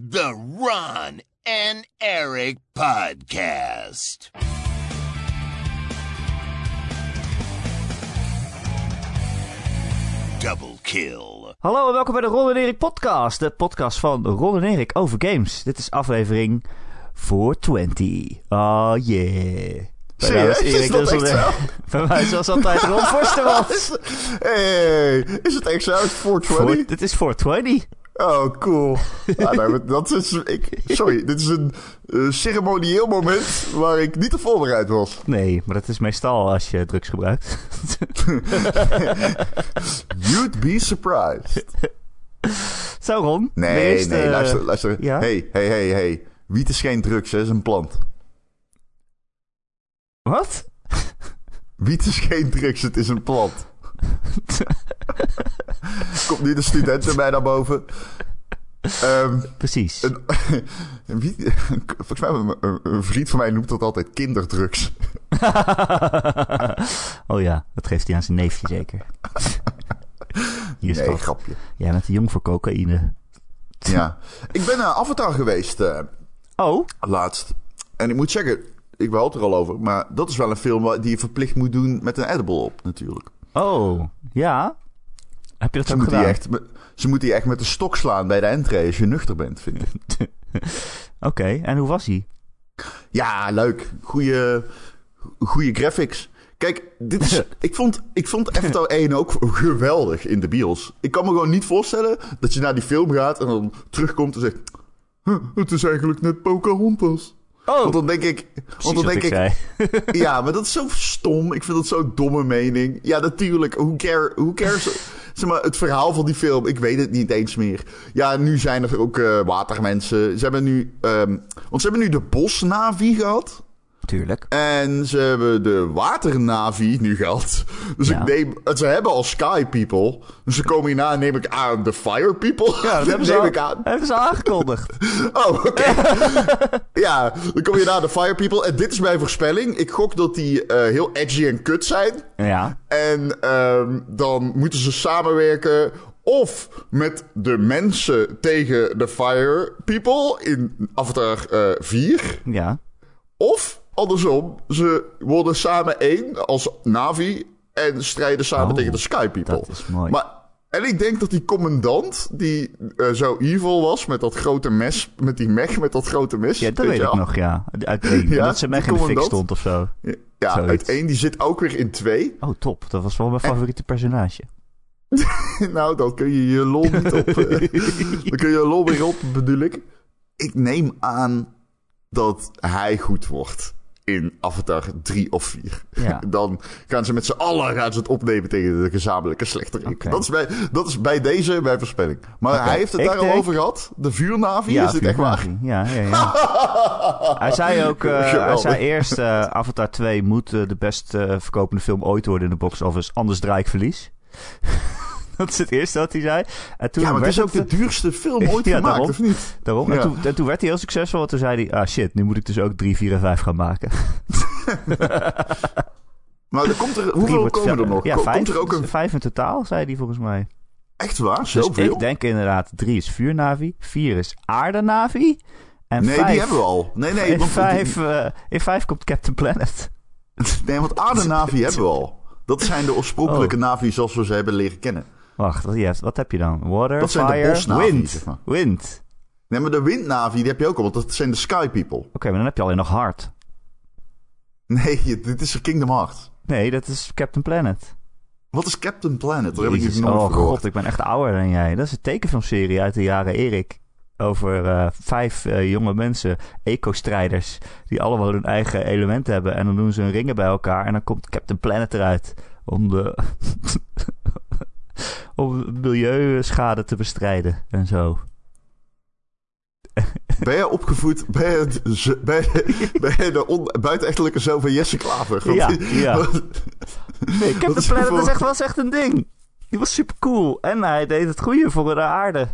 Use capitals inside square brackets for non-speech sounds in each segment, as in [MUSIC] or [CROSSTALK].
The Ron and Eric Podcast. Double kill. Hallo en welkom bij de Ron en Erik podcast. De podcast van Ron en Erik over games. Dit is aflevering 420. Oh yeah. Bij mij was Serieus? Erik Is dat Dusselder. echt zo? [LAUGHS] Bij mij zoals altijd Ron Forstermans. [LAUGHS] Hey, is het echt zo? Is het 420? Voor- Dit is 420. Oh, cool. Ja, [LAUGHS] nou, dat is, ik, sorry, dit is een eh, ceremonieel moment waar ik niet op voorbereid was. Nee, maar dat is meestal als je drugs gebruikt. [LAUGHS] You'd be surprised. [LAUGHS] Zo Ron. Nee, eerste- nee, luister, luister. ja? Hey, hey, hey, hey. Wiet is geen drugs, hè, is een plant. Wat? Wiet is geen drugs, het is een plant. [LAUGHS] Komt nu de studenten bij naar boven. Ehm, Precies. een, [LAUGHS] wiet- volgens mij, een, vriend van mij noemt dat altijd kinderdrugs. [LAUGHS] oh ja, dat geeft hij aan zijn neefje zeker. Hier Nee, grapje. Jij bent te jong voor cocaïne. Ja. Ik ben naar Avatar geweest eh, Oh, laatst. En ik moet zeggen, ik wel het er al over, maar dat is wel een film die je verplicht moet doen met een edible op, natuurlijk. Oh, ja. Heb je dat Ze ook gedaan? echt, met- ze moet die echt met de stok slaan bij de entree als je nuchter bent, vind ik. [LAUGHS] Oké, en hoe was hij? Ja, leuk. Goeie, goeie graphics. Kijk, dit is, [LAUGHS] ik, vond, ik vond Avatar 1 ook geweldig in de bios. Ik kan me gewoon niet voorstellen dat je naar die film gaat en dan terugkomt en zegt... "Huh, het is eigenlijk net Pocahontas. Oh, Want dan denk ik... Want dan denk ik. [LAUGHS] Ja, maar dat is zo stom. Ik vind dat zo'n domme mening. Ja, natuurlijk. Who, care, who cares? Zeg maar, het verhaal van die film, ik weet het niet eens meer. Ja, nu zijn er ook eh, watermensen. Ze hebben nu... ehm, want ze hebben nu de bosnavi gehad. Tuurlijk. En ze hebben de waternavi nu gehad. Dus Ja. ik neem... Ze hebben al sky people. Dus ze komen hierna, neem ik aan, de fire people. Ja, dat [LAUGHS] hebben ze, neem al, ik aan. hebben ze aangekondigd. [LAUGHS] Oh, oké. [LAUGHS] ja, dan kom je naar de Fire People. En dit is mijn voorspelling. Ik gok dat die eh, heel edgy en kut zijn. ja, En ehm, dan moeten ze samenwerken. Of met de mensen tegen de Fire People in Avatar eh 4. ja. Of andersom, ze worden samen één als Navi. En strijden samen Oh, tegen de Sky People. dat is mooi. Maar, en ik denk dat die commandant, die eh, zo evil was met dat grote mes, met die mech met dat grote mes. Ja, dat weet ik nog, ja. Uit één. Ja, [LAUGHS] dat ze die in de fik stond of zo. Ja, Zoiets. uit één, die zit ook weer in twee. Oh, top. Dat was wel mijn favoriete personage. [LAUGHS] nou, dan kun je je lol niet op. eh, [LAUGHS] dan kun je je lol weer op, bedoel ik. Ik neem aan dat hij goed wordt in Avatar 3 of 4. Ja. [LAUGHS] Dan gaan ze met z'n allen gaan ze het opnemen tegen de gezamenlijke slechterik. Dat, is bij, dat is bij deze mijn voorspelling. Maar hij heeft het Ik daar al over gehad. De vuurnavi, Ja, is dit echt waar? Ja, ja, ja. [LAUGHS] hij zei ook, eh, hij zei eerst, eh, Avatar 2 moet eh, de best verkopende film ooit worden in de box office, anders draai ik verlies. Dat is het eerste wat hij zei. En toen Ja, maar het werd is ook de duurste film [LAUGHS] ooit Ja, gemaakt, daarom. of niet? Daarom. En, Ja. toen, en toen werd hij heel succesvol. Toen zei hij, ah shit, nu moet ik dus ook 3, 4 en 5 gaan maken. [LAUGHS] Maar er komt er, hoeveel komen er nog? Ja, vijf, komt er ook een... vijf in totaal, zei hij volgens mij. Echt waar? Dus Zoveel? ik denk inderdaad, 3 is vuurnavi, 4 is aardenavi. En nee, vijf, die hebben we al. Nee, nee. in, want die- vijf, eh, in vijf komt Captain Planet. Nee, want Aardenavi hebben we al. Dat zijn de oorspronkelijke Oh. navi's zoals we ze hebben leren kennen. Wacht, hebt, wat heb je dan? Water, Dat zijn de fire, bosnavi, wind. zeg maar. Wind. Nee, maar de windnavi die heb je ook al, want dat zijn de Sky People. Oké, maar dan heb je alleen nog hard. Nee, [LAUGHS] dit is Kingdom Hearts. Nee, dat is Captain Planet. Wat is Captain Planet? Daar heb ik nooit oh god, ik ben echt ouder dan jij. Dat is een tekenfilmserie uit de jaren Erik. Over eh, vijf eh, jonge mensen, eco-strijders, die allemaal hun eigen element hebben. En dan doen ze hun ringen bij elkaar en dan komt Captain Planet eruit. Om de [LAUGHS] om milieuschade te bestrijden en zo. Ben je opgevoed bij, het, z- bij, bij de on, buitenechtelijke zoon van Jesse Klaver? Ja, die- ja. wat- Nee, Captain is Planet voor- is echt, was echt een ding. Die was super cool. En hij deed het goede voor de aarde.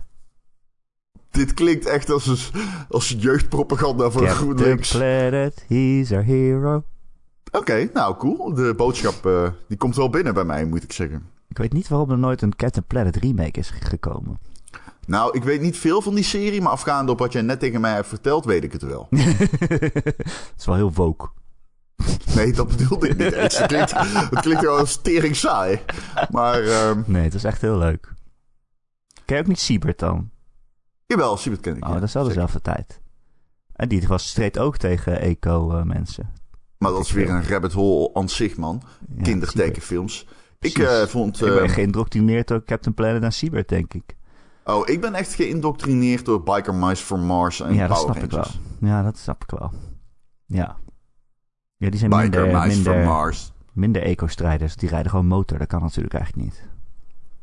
dit klinkt echt als, een, als jeugdpropaganda voor Captain GroenLinks. Planet, he's our hero. Oké, nou cool. De boodschap eh, die komt wel binnen bij mij, moet ik zeggen. Ik weet niet waarom er nooit een Captain Planet remake is gekomen. Nou, ik weet niet veel van die serie, maar afgaande op wat jij net tegen mij hebt verteld, weet ik het wel. [LAUGHS] Het is wel heel woke. Nee, dat bedoelde ik niet eens. Het klinkt, het klinkt wel als tering saai. Maar, ehm Nee, het is echt heel leuk. Ken je ook niet Siebert dan? jawel, Siebert ken ik. Oh, ja, dat is wel dezelfde tijd. En die was streed ook tegen eco-mensen. Maar dat is weer een rabbit hole aan zich, man. Ja, Kindertekenfilms. Ik eh, vond... Ik ben ehm, geïndoctrineerd door Captain Planet en Siebert, denk ik. oh, ik ben echt geïndoctrineerd door Biker Mice from Mars en ja, dat Power snap ik wel. Ja, dat snap ik wel. Ja. Ja, die zijn Biker minder, Mice from minder, Mars. minder eco-strijders. Die rijden gewoon motor. Dat kan natuurlijk eigenlijk niet.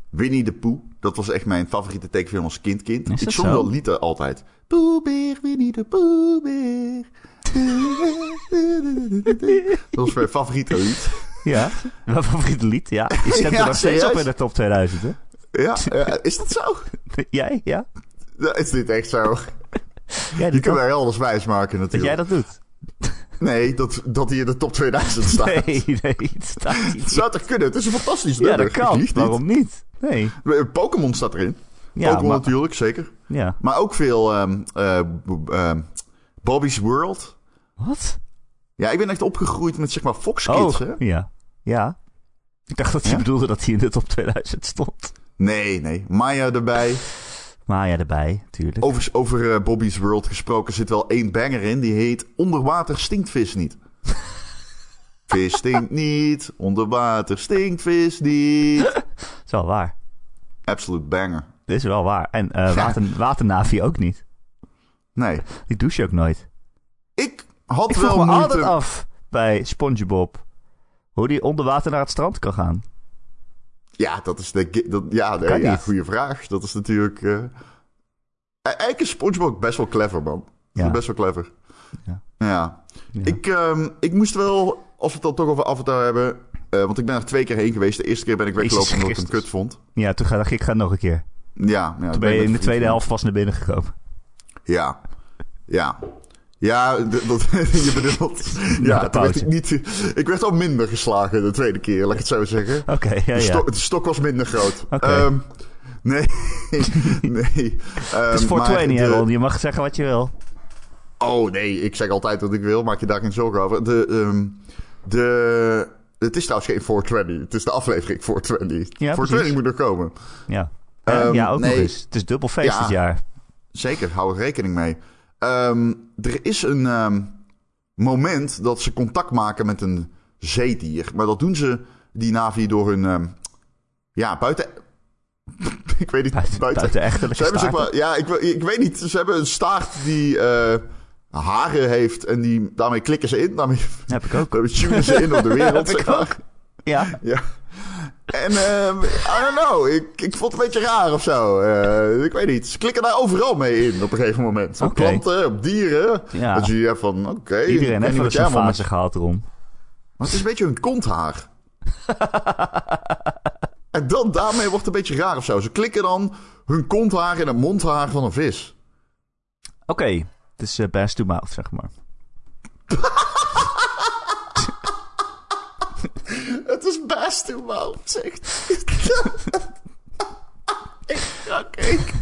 Winnie de Pooh. Dat was echt mijn favoriete tekenfilm als kind kind. Ik zong zo? dat lied altijd. Poebeer, Winnie de Poebeer. [LAUGHS] Dat was mijn favoriete lied. Ja, [LAUGHS] mijn favoriete lied. Ja, je stemt Ja, er nog steeds op in de top 2000, hè? Ja, [LAUGHS] is dat zo? [LAUGHS] Jij, ja? Dat is dit echt zo? Jij Je kunt dat, mij alles wijs maken dat natuurlijk. jij dat doet? Nee, dat, dat hij in de top 2000 staat. Nee, nee, het staat Het niet. zou toch kunnen? Het is een fantastisch Ja, nummer. dat Ik kan. niet. Waarom niet? Nee. Pokémon staat erin. Ja, Pokémon maar, natuurlijk, zeker. ja. Maar ook veel ehm, eh, ehm, Bobby's World. Wat? Ja, ik ben echt opgegroeid met zeg maar Fox Kids, Oh, hè? ja. Ja. Ik dacht dat hij Ja? bedoelde dat hij in de top 2000 stond. Nee, nee. Maya erbij. Maar ja, erbij, tuurlijk. Over, over eh, Bobby's World gesproken zit wel één banger in. Die heet Onderwater stinkt vis niet. [LAUGHS] vis stinkt niet. Onderwater stinkt vis niet. Dat [LAUGHS] is wel waar. Absolute banger. Dit is wel waar. En eh water, waternavi ook niet. Nee. Die douche ook nooit. Ik had Ik wel vroeg me moeite... altijd af bij SpongeBob hoe die onder water naar het strand kan gaan. Ja, dat is de... Dat, ja, nee, Kan ja goede vraag. Dat is natuurlijk... eh Eigenlijk is SpongeBob best wel clever, man. Ja. Best wel clever. Ja. Ja. Ja. Ik, ehm, ik moest wel, als we het dan toch over Avatar hebben... eh, want ik ben er twee keer heen geweest. De eerste keer ben ik weggelopen omdat ik hem kut vond. Ja, toen ga dacht ik, ik ga nog een keer. Ja, ja Toen ben je in de tweede helft vast naar binnen gekomen. Ja. Ja. Ja, dat, [LAUGHS] je bedoelt... [LAUGHS] Ja, werd ik niet... Ik werd al minder geslagen de tweede keer, laat ik het zo zeggen. Oké, ja, De, ja. stok, de stok was minder groot. Oké. Ehm, nee. [LAUGHS] nee. Het is Ehm, voor maar 20, de- Ron. Je mag zeggen wat je wil. Oh nee, ik zeg altijd wat ik wil. Maak je daar geen zorgen over. De, ehm, de, het is trouwens geen 420. Het is de aflevering 420. Ja, 420 precies. moet er komen. Ja. Ehm, ja, ook nog nee. eens. Het is dubbel feest dit jaar. Zeker, hou er rekening mee. Ehm, er is een ehm, moment dat ze contact maken met een zeedier. Maar dat doen ze, die Navi, door hun... ehm, ja, buiten... [LAUGHS] ik weet niet, Buiten, buiten... buiten echtelijke [LAUGHS] Ze hebben zeg staarten. maar, ja, ik, we- ik weet niet. Ze hebben een staart die eh, haren heeft en die, daarmee klikken ze in. Daarmee, Heb ik ook. daarmee [LAUGHS] tunen ze in op de wereld, Heb ik zeg maar. ook. Ja. Ja. En ehm I don't know, ik, ik vond het een beetje raar of zo. Eh, ik weet niet. Ze klikken daar overal mee in op een gegeven moment. Op Oké. planten, op dieren. Ja. Dat je van, oké. Iedereen heeft wel wat eens een fase gehad erom. Maar het is een beetje hun konthaar. [LAUGHS] en dan daarmee wordt het een beetje raar of zo. Ze klikken dan hun konthaar in het mondhaar van een vis. Oké, het is eh best to mouth, zeg maar. [LAUGHS] Mouth, zegt. Oké. [LAUGHS] ik-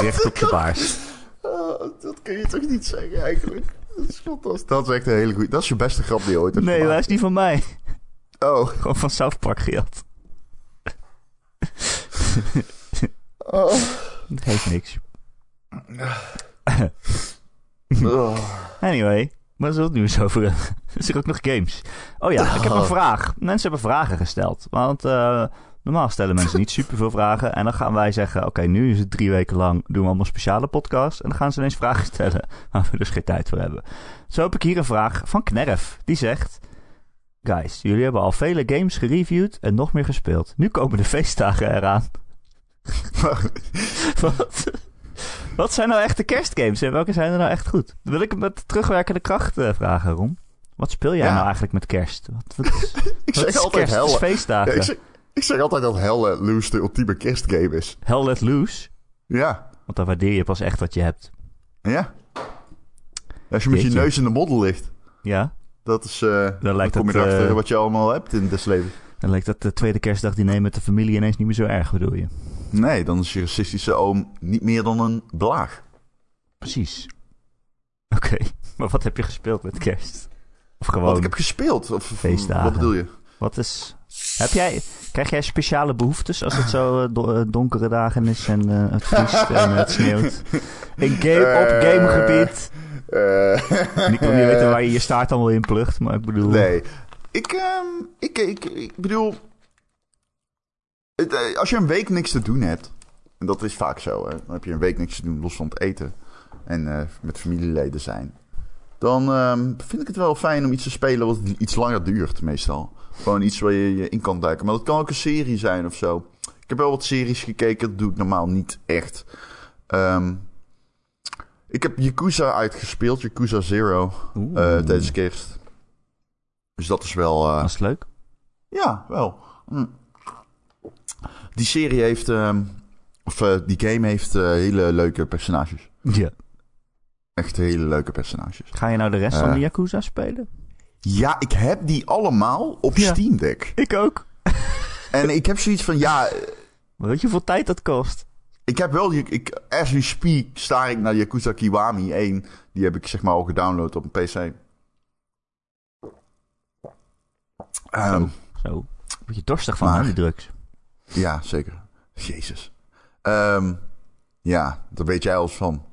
Recht op je baars. Oh, dat kun je toch niet zeggen eigenlijk? Dat is fantastisch. Dat is echt een hele goede. Dat is je beste grap die je ooit hebt Nee, dat is niet van mij. Oh. Gewoon van South Park gejat. Oh. Dat geeft niks. Anyway, waar zullen we het nu eens over? [LAUGHS] Er ook nog games. Oh ja, ik heb een vraag. Mensen hebben vragen gesteld. Want eh, normaal stellen mensen niet superveel vragen. En dan gaan wij zeggen, oké, nu is het drie weken lang. Doen we allemaal speciale podcasts. En dan gaan ze ineens vragen stellen [LAUGHS] waar we dus geen tijd voor hebben. Zo heb ik hier een vraag van Knerf. Die zegt... Guys, jullie hebben al vele games gereviewd en nog meer gespeeld. Nu komen de feestdagen eraan. [LAUGHS] Wat? Wat zijn nou echte kerstgames en welke zijn er nou echt goed? Wil ik met terugwerkende kracht eh, vragen, Ron? Wat speel jij Ja. nou eigenlijk met kerst? Wat, wat, is- [LAUGHS] Ik zeg altijd kerst? Het is hell. feestdagen. Ja, ik, zeg, ik zeg altijd dat Hell Let Loose de ultieme kerstgame is. Hell let loose. Ja. Want dan waardeer je pas echt wat je hebt. Ja. Als je met je neus in de modder ligt. Ja, Dat is... eh dan, lijkt kom je erachter eh, wat je allemaal hebt in het leven. dan lijkt dat de tweede kerstdagdiner met de familie ineens niet meer zo erg, bedoel je? Nee, dan is je racistische oom niet meer dan een blaag. Precies. Oké, [LAUGHS] maar wat heb je gespeeld met kerst? Of gewoon, Wat ik heb gespeeld? Of, Feestdagen. wat bedoel je? wat is... Heb jij, krijg jij speciale behoeftes als het zo eh, do- donkere dagen is en het vriest en het sneeuwt? [LAUGHS] In game, op gamegebied. Eh, En ik wil niet weten waar je je [LAUGHS] staart allemaal in plucht, maar ik bedoel... Nee. Ik, ehm, ik, ik, ik bedoel... het, eh, als je een week niks te doen hebt... En dat is vaak zo, hè. Dan heb je een week niks te doen, los van het eten. En eh, met familieleden zijn. Dan ehm, vind ik het wel fijn om iets te spelen wat iets langer duurt, meestal. Gewoon iets waar je je in kan duiken. Maar dat kan ook een serie zijn of zo. Ik heb wel wat series gekeken, dat doe ik normaal niet echt. Ehm, ik heb Yakuza uitgespeeld, Yakuza Zero, Oeh, eh, tijdens kerst. Dus dat is wel... eh, dat is leuk. ja, wel. Hm. Die serie heeft... ehm, of eh, die game heeft hele leuke personages. Ja. Echt hele leuke personages. Ga je nou de rest van de Yakuza spelen? Ja, ik heb die allemaal op Ja. Steam Deck. Ik ook. En ik heb zoiets van, ja, Maar weet je hoeveel tijd dat kost? Ik heb wel, ik, as we speak, sta ik naar Yakuza Kiwami 1. Die heb ik zeg maar al gedownload op een PC. Ehm, Zo. Word je dorstig van, Maar- die drugs. ja, zeker. Jezus. Ehm, ja, daar weet jij alles van.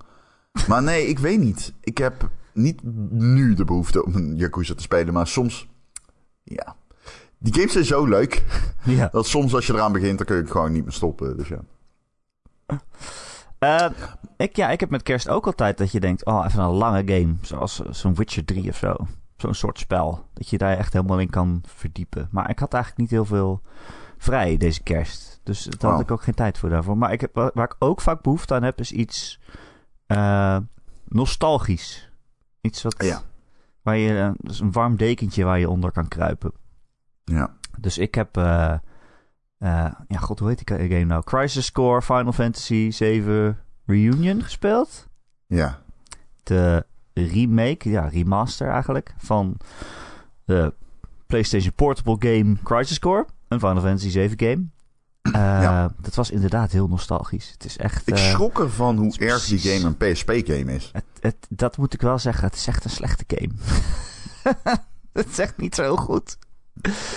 Maar nee, ik weet niet. Ik heb niet nu de behoefte om een Yakuza te spelen, maar soms... Ja. Die games zijn zo leuk, Ja. [LAUGHS] dat soms als je eraan begint, dan kun je het gewoon niet meer stoppen. Dus ja. Eh, ik, ja, ik heb met kerst ook altijd dat je denkt, oh, even een lange game. Zoals eh, zo'n Witcher 3 of zo. Zo'n soort spel. Dat je daar echt helemaal in kan verdiepen. Maar ik had eigenlijk niet heel veel vrij deze kerst. Dus daar had Oh. ik ook geen tijd voor daarvoor. Maar ik heb, waar ik ook vaak behoefte aan heb, is iets eh, nostalgisch. Iets wat... Ja. Waar je, dus een warm dekentje waar je onder kan kruipen. Ja. Dus ik heb, ja, god, hoe heet die game nou? Crisis Core Final Fantasy 7 Reunion gespeeld. Ja. De remake, ja, remaster eigenlijk, van de PlayStation Portable game Crisis Core. Een Final Fantasy 7 game. Eh, Ja. Dat was inderdaad heel nostalgisch. Het is echt... Ik eh, schrok ervan hoe erg die game een PSP-game is. het, het, dat moet ik wel zeggen, het is echt een slechte game. [LAUGHS] het is echt niet zo heel goed.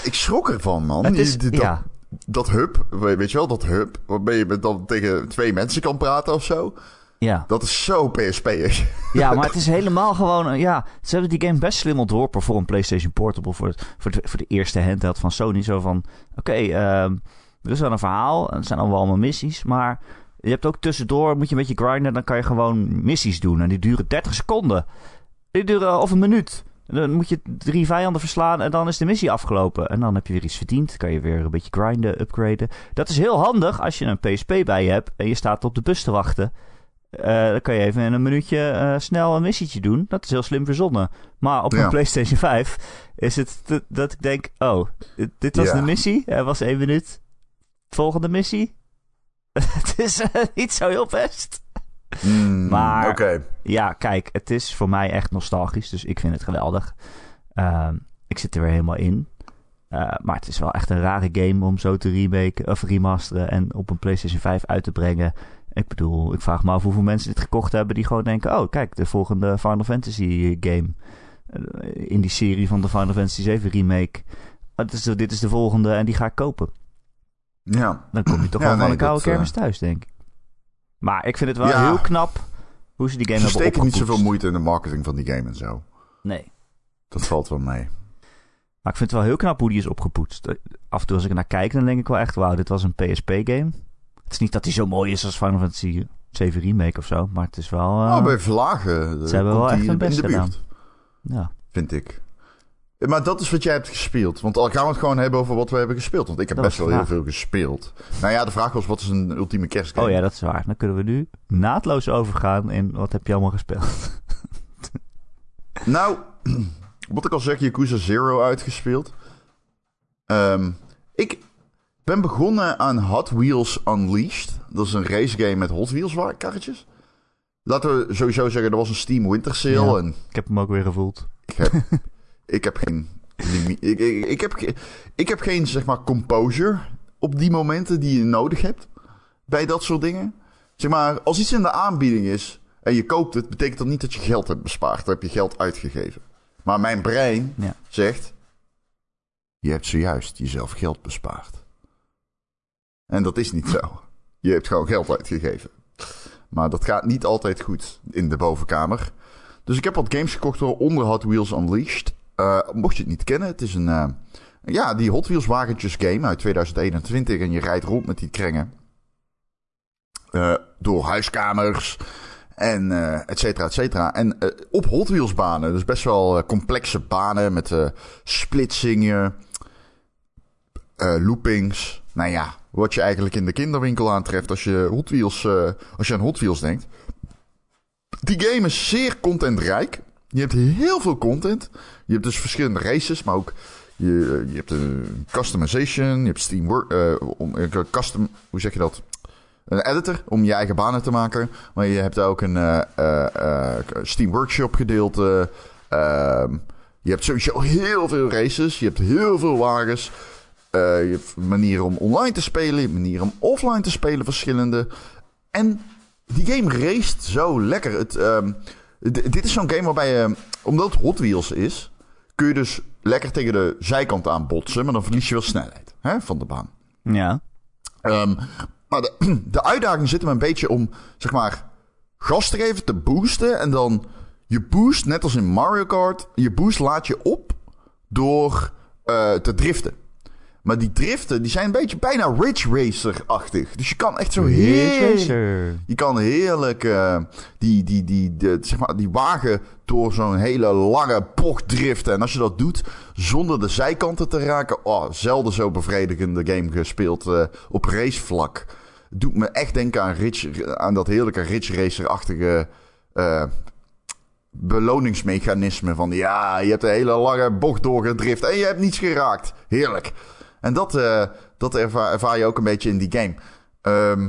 Ik schrok ervan, man. Het is, dat, ja, dat hub, weet je wel, dat hub, waarmee je met dan tegen twee mensen kan praten of zo. ja. Dat is zo PSP-ig. Ja, maar [LAUGHS] het is helemaal gewoon... eh, Ja, ze hebben die game best slim ontworpen voor een PlayStation Portable. Voor, het, voor, de, voor de eerste handheld van Sony. Zo van, oké, ehm, er is wel een verhaal. en Het zijn allemaal allemaal missies. Maar je hebt ook tussendoor, moet je een beetje grinden. Dan kan je gewoon missies doen. En die duren 30 seconden. Die duren, of een minuut. Dan moet je drie vijanden verslaan en dan is de missie afgelopen. En dan heb je weer iets verdiend. Kan je weer een beetje grinden, upgraden. Dat is heel handig als je een PSP bij je hebt en je staat op de bus te wachten. Eh, dan kan je even in een minuutje eh, snel een missietje doen. Dat is heel slim verzonnen. Maar op Ja. een PlayStation 5 is het te- dat ik denk: oh, dit, was Ja. de missie. Er was één minuut. Volgende missie. [LAUGHS] het is eh, niet zo heel best. Hmm, Maar-. Ja, kijk, het is voor mij echt nostalgisch. Dus ik vind het geweldig. Ehm, ik zit er weer helemaal in. Eh, maar het is wel echt een rare game om zo te remaken of remasteren en op een PlayStation 5 uit te brengen. Ik bedoel, ik vraag me af hoeveel mensen dit gekocht hebben die gewoon denken: oh, kijk, de volgende Final Fantasy game eh, in die serie van de Final Fantasy 7 remake. Ah, dit, is de, dit is de volgende en die ga ik kopen. Ja. Dan kom je toch Ja, wel van een koude eh, kermis thuis, denk ik. Maar ik vind het wel Ja. heel knap hoe ze die game Ze hebben steken niet zoveel moeite in de marketing van die game en zo. Nee. Dat valt wel mee. Maar ik vind het wel heel knap hoe die is opgepoetst. Af en toe als ik er naar kijk, dan denk ik wel echt... Wauw, dit was een PSP-game. Het is niet dat die zo mooi is als Final Fantasy 7 Remake of zo. Maar het is wel... oh, bij Verlagen. eh, ze hebben wel echt hun best buurt, ja. vind ik. Maar dat is wat jij hebt gespeeld. Want al gaan we het gewoon hebben over wat we hebben gespeeld. Want ik heb Dat best wel heel veel gespeeld. Nou ja, de vraag was, wat is een ultieme kerstgame? Oh ja, dat is waar. Dan kunnen we nu naadloos overgaan in wat heb je allemaal gespeeld. Nou, wat ik al zeg, Yakuza Zero uitgespeeld. Ehm, ik ben begonnen aan Hot Wheels Unleashed. Dat is een racegame met Hot Wheels karretjes. laten we sowieso zeggen, er was een Steam Winter Sale. Ja. En Ik heb hem ook weer gevoeld. ik heb, [LAUGHS] ik heb geen... Ik, ik, ik, heb, ik heb geen, zeg maar, composure op die momenten die je nodig hebt. Bij dat soort dingen. Zeg maar, als iets in de aanbieding is en je koopt het, betekent dat niet dat je geld hebt bespaard. Dan heb je geld uitgegeven. Maar mijn brein Ja. zegt... Je hebt zojuist jezelf geld bespaard. En dat is niet zo. Je hebt gewoon geld uitgegeven. Maar dat gaat niet altijd goed in de bovenkamer. Dus ik heb wat games gekocht door onder Hot Wheels Unleashed. Eh, mocht je het niet kennen, het is een... eh, ja, die Hot Wheels wagentjes game uit 2021. En je rijdt rond met die krengen. Eh, door huiskamers. En et cetera, et cetera. En op Hot Wheels banen. Dus best wel complexe banen met splitsingen. loopings. Nou ja, wat je eigenlijk in de kinderwinkel aantreft als je, Hot Wheels, als je aan Hot Wheels denkt. Die game is zeer contentrijk. Je hebt heel veel content. Je hebt dus verschillende races, maar ook je, je hebt een customization. Je hebt Steam Work, eh, eh, custom, hoe zeg je dat? Een editor om je eigen banen te maken. Maar je hebt ook een eh, eh, eh, Steam Workshop gedeelte. Ehm, je hebt sowieso heel veel races. Je hebt heel veel wagens. Eh, je hebt manieren om online te spelen. Je manieren om offline te spelen, verschillende. En die game raced zo lekker. Het, ehm, d- dit is zo'n game waarbij je, omdat het Hot Wheels is, kun je dus lekker tegen de zijkant aan botsen, maar dan verlies je wel snelheid hè, van de baan. Ja. Ehm, maar de, [CLEARS THROAT] de uitdaging zit hem een beetje om, zeg maar, gas te geven, te boosten. En dan je boost, net als in Mario Kart, je boost laat je op door eh, te driften. Maar die driften, die zijn een beetje bijna Ridge Racer-achtig. Dus je kan echt zo heel... Je kan heerlijk eh, die, die, die, de, zeg maar, die wagen door zo'n hele lange bocht driften. En als je dat doet zonder de zijkanten te raken. Oh, zelden zo bevredigende game gespeeld eh, op racevlak. Doet me echt denken aan, Ridge, aan dat heerlijke Ridge Racer-achtige eh, beloningsmechanisme. Van ja, je hebt een hele lange bocht doorgedrift en je hebt niets geraakt. Heerlijk. En dat, eh, dat ervaar, ervaar je ook een beetje in die game. Ehm,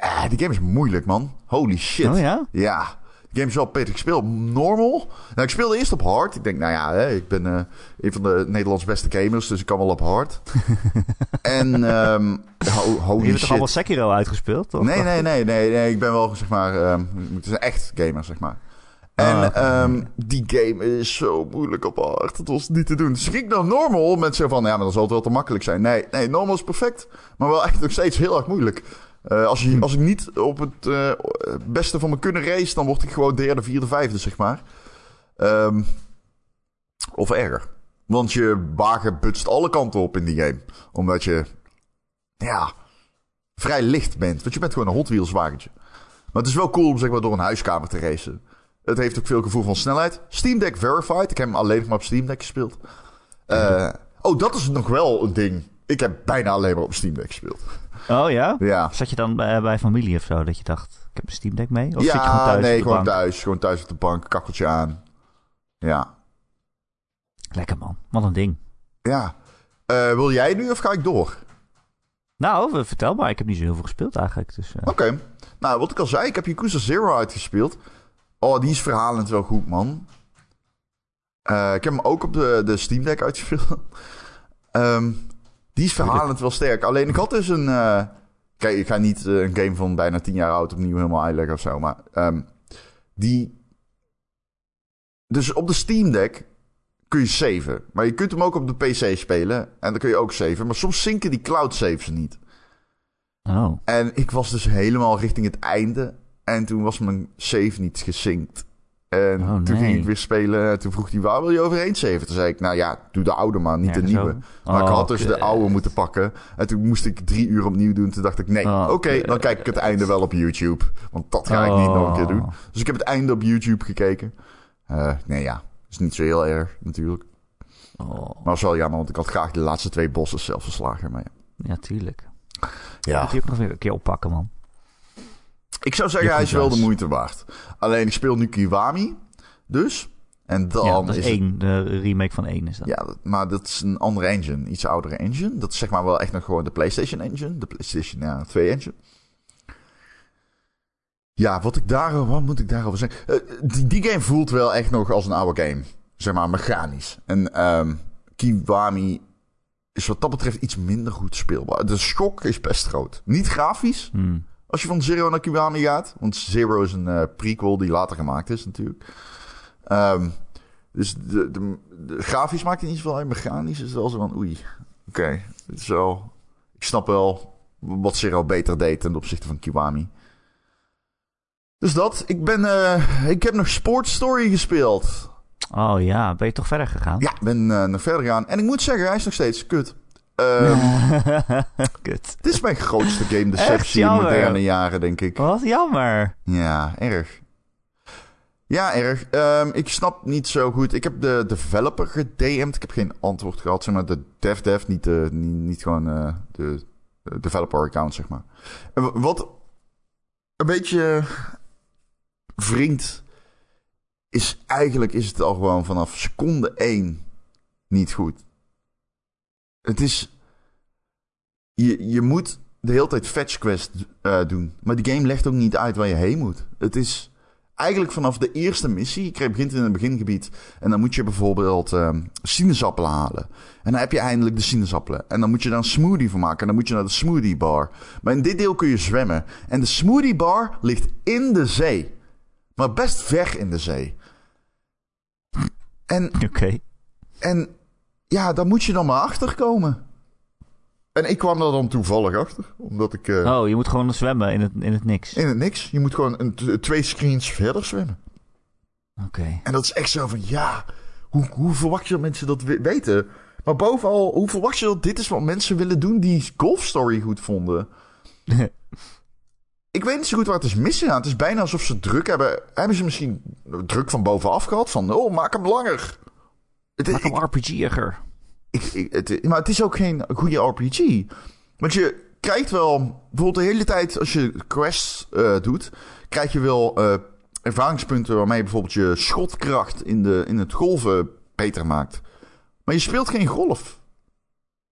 ah, die game is moeilijk, man. Holy shit. Oh ja? Ja. Die game is wel pittig. Ik speel op normal. Nou, ik speelde eerst op hard. Ik denk, nou ja, hè, ik ben eh, een van de Nederlands beste gamers, dus ik kan wel op hard. [LAUGHS] en ehm, ho- Je holy hebt toch shit. allemaal Sekiro uitgespeeld? Of? Nee, nee, nee, nee, nee. Ik ben wel, zeg maar, ehm, het is een echt gamer, zeg maar. En Ah, ehm, die game is zo moeilijk op hard. Het was niet te doen. Dus ik ging naar normal met zo van, ja, maar dan zal het wel te makkelijk zijn. Nee, nee, normal is perfect. Maar wel echt nog steeds heel erg moeilijk. Eh, als, je, als ik niet op het eh, beste van me kunnen race, dan word ik gewoon derde, vierde, vijfde, zeg maar. Ehm, of erger. Want je wagen butst alle kanten op in die game. Omdat je, ja, vrij licht bent. Want je bent gewoon een Hot Wheels wagentje. Maar het is wel cool om zeg maar door een huiskamer te racen. Het heeft ook veel gevoel van snelheid. Steam Deck Verified. Ik heb hem alleen maar op Steam Deck gespeeld. Eh, oh, dat is nog wel een ding. Ik heb bijna alleen maar op Steam Deck gespeeld. Oh ja? Ja. Zat je dan bij, bij familie of zo, dat je dacht, ik heb een Steam Deck mee? Of zit je gewoon ja, thuis nee, gewoon bank? thuis. Gewoon thuis op de bank, kakkeltje aan. Ja. Lekker man, wat een ding. Ja. Eh, wil jij nu of ga ik door? Nou, vertel maar, ik heb niet zo heel veel gespeeld eigenlijk. Dus, eh, Oké. Nou, wat ik al zei, ik heb Yakuza Zero uitgespeeld. Oh, die is verhalend wel goed, man. Eh, ik heb hem ook op de, de Steam Deck uitgespeeld. [LAUGHS] Ehm, die is verhalend wel sterk. Alleen ik had dus een... eh, kijk, ik ga niet eh, een game van bijna 10 jaar oud opnieuw helemaal uitleggen of zo. Maar ehm, die... Dus op de Steam Deck kun je saven. Maar je kunt hem ook op de PC spelen. En dan kun je ook saven. Maar soms zinken die cloud saves niet. oh. En ik was dus helemaal richting het einde. En toen was mijn save niet gesynct. En Oh, toen ging ik weer spelen. En toen vroeg hij, waar wil je overheen saven? Toen zei ik, nou ja, doe de oude maar, niet Ja, de nieuwe. Maar ik Oh, had dus de kut. oude moeten pakken. En toen moest ik drie uur opnieuw doen. Toen dacht ik, nee, Oh, oké, dan kijk ik het einde wel op YouTube. Want dat ga ik niet nog een keer doen. Oh. Dus ik heb het einde op YouTube gekeken. Eh, nee, ja, is niet zo heel erg natuurlijk. Oh. Maar was wel jammer, want ik had graag de laatste twee bossen zelf verslagen. Maar ja. Ja, tuurlijk. ja. Moet je ook nog een keer oppakken, man. Ik zou zeggen, hij is wel de moeite waard. Alleen ik speel nu Kiwami, dus. En dan ja, dat is één. De remake van één is dat. Ja, maar dat is een andere engine. Iets oudere engine. Dat is zeg maar wel echt nog gewoon de PlayStation engine. De PlayStation ja, 2 engine. Ja, wat, ik daar, wat moet ik daarover zeggen? Eh, die, die game voelt wel echt nog als een oude game. Zeg maar, mechanisch. En ehm Kiwami is wat dat betreft iets minder goed speelbaar. De schok is best groot. Niet grafisch, Hmm. Als je van Zero naar Kiwami gaat. Want Zero is een eh, prequel die later gemaakt is natuurlijk. Ehm, dus de, de, de grafisch maakt het niet zoveel uit. Mechanisch is het wel zo van oei. Oké, is wel... Ik snap wel wat Zero beter deed ten opzichte van Kiwami. Dus dat. Ik ben... eh, ik heb nog Sports Story gespeeld. Oh ja, ben je toch verder gegaan? Ja, ik ben eh, nog verder gegaan. En ik moet zeggen, hij is nog steeds kut. Ehm, [LAUGHS] Kut. Dit is mijn grootste game deceptie in moderne jaren, denk ik. Wat jammer. Ja, erg. Ja, erg. Ehm, ik snap niet zo goed. Ik heb de developer gedM'd. Ik heb geen antwoord gehad. Zeg maar de dev-dev, niet, de, niet, niet gewoon eh, de de developer-account, zeg maar. En wat een beetje wringt, is eigenlijk is het al gewoon vanaf seconde 1 niet goed. Het is... Je, je moet de hele tijd fetch quest eh, doen. Maar die game legt ook niet uit waar je heen moet. Het is eigenlijk vanaf de eerste missie. Je krijgt- begint in een begingebied. En dan moet je bijvoorbeeld ehm, sinaasappelen halen. En dan heb je eindelijk de sinaasappelen. En dan moet je daar een smoothie van maken. En dan moet je naar de smoothie bar. Maar in dit deel kun je zwemmen. En de smoothie bar ligt in de zee. Maar best ver in de zee. En Oké. en ja, daar moet je dan maar achter komen. En ik kwam er dan toevallig achter. Omdat ik eh, Oh, je moet gewoon zwemmen in het, in het niks. in het niks. Je moet gewoon een, twee screens verder zwemmen. Oké. En dat is echt zo van ja. Hoe, hoe verwacht je dat mensen dat we- weten? Maar bovenal, hoe verwacht je dat dit is wat mensen willen doen die Golf Story goed vonden? [LAUGHS] Ik weet niet zo goed waar het is misgegaan. Het is bijna alsof ze druk hebben. Hebben ze misschien druk van bovenaf gehad? Van, oh, maak hem langer. Het, Maak hem RPG'iger. Maar het is ook geen goede RPG. Want je krijgt wel, bijvoorbeeld de hele tijd als je quests eh, doet, krijg je wel eh, ervaringspunten waarmee je bijvoorbeeld je schotkracht in, de, in het golven beter maakt. Maar je speelt geen golf.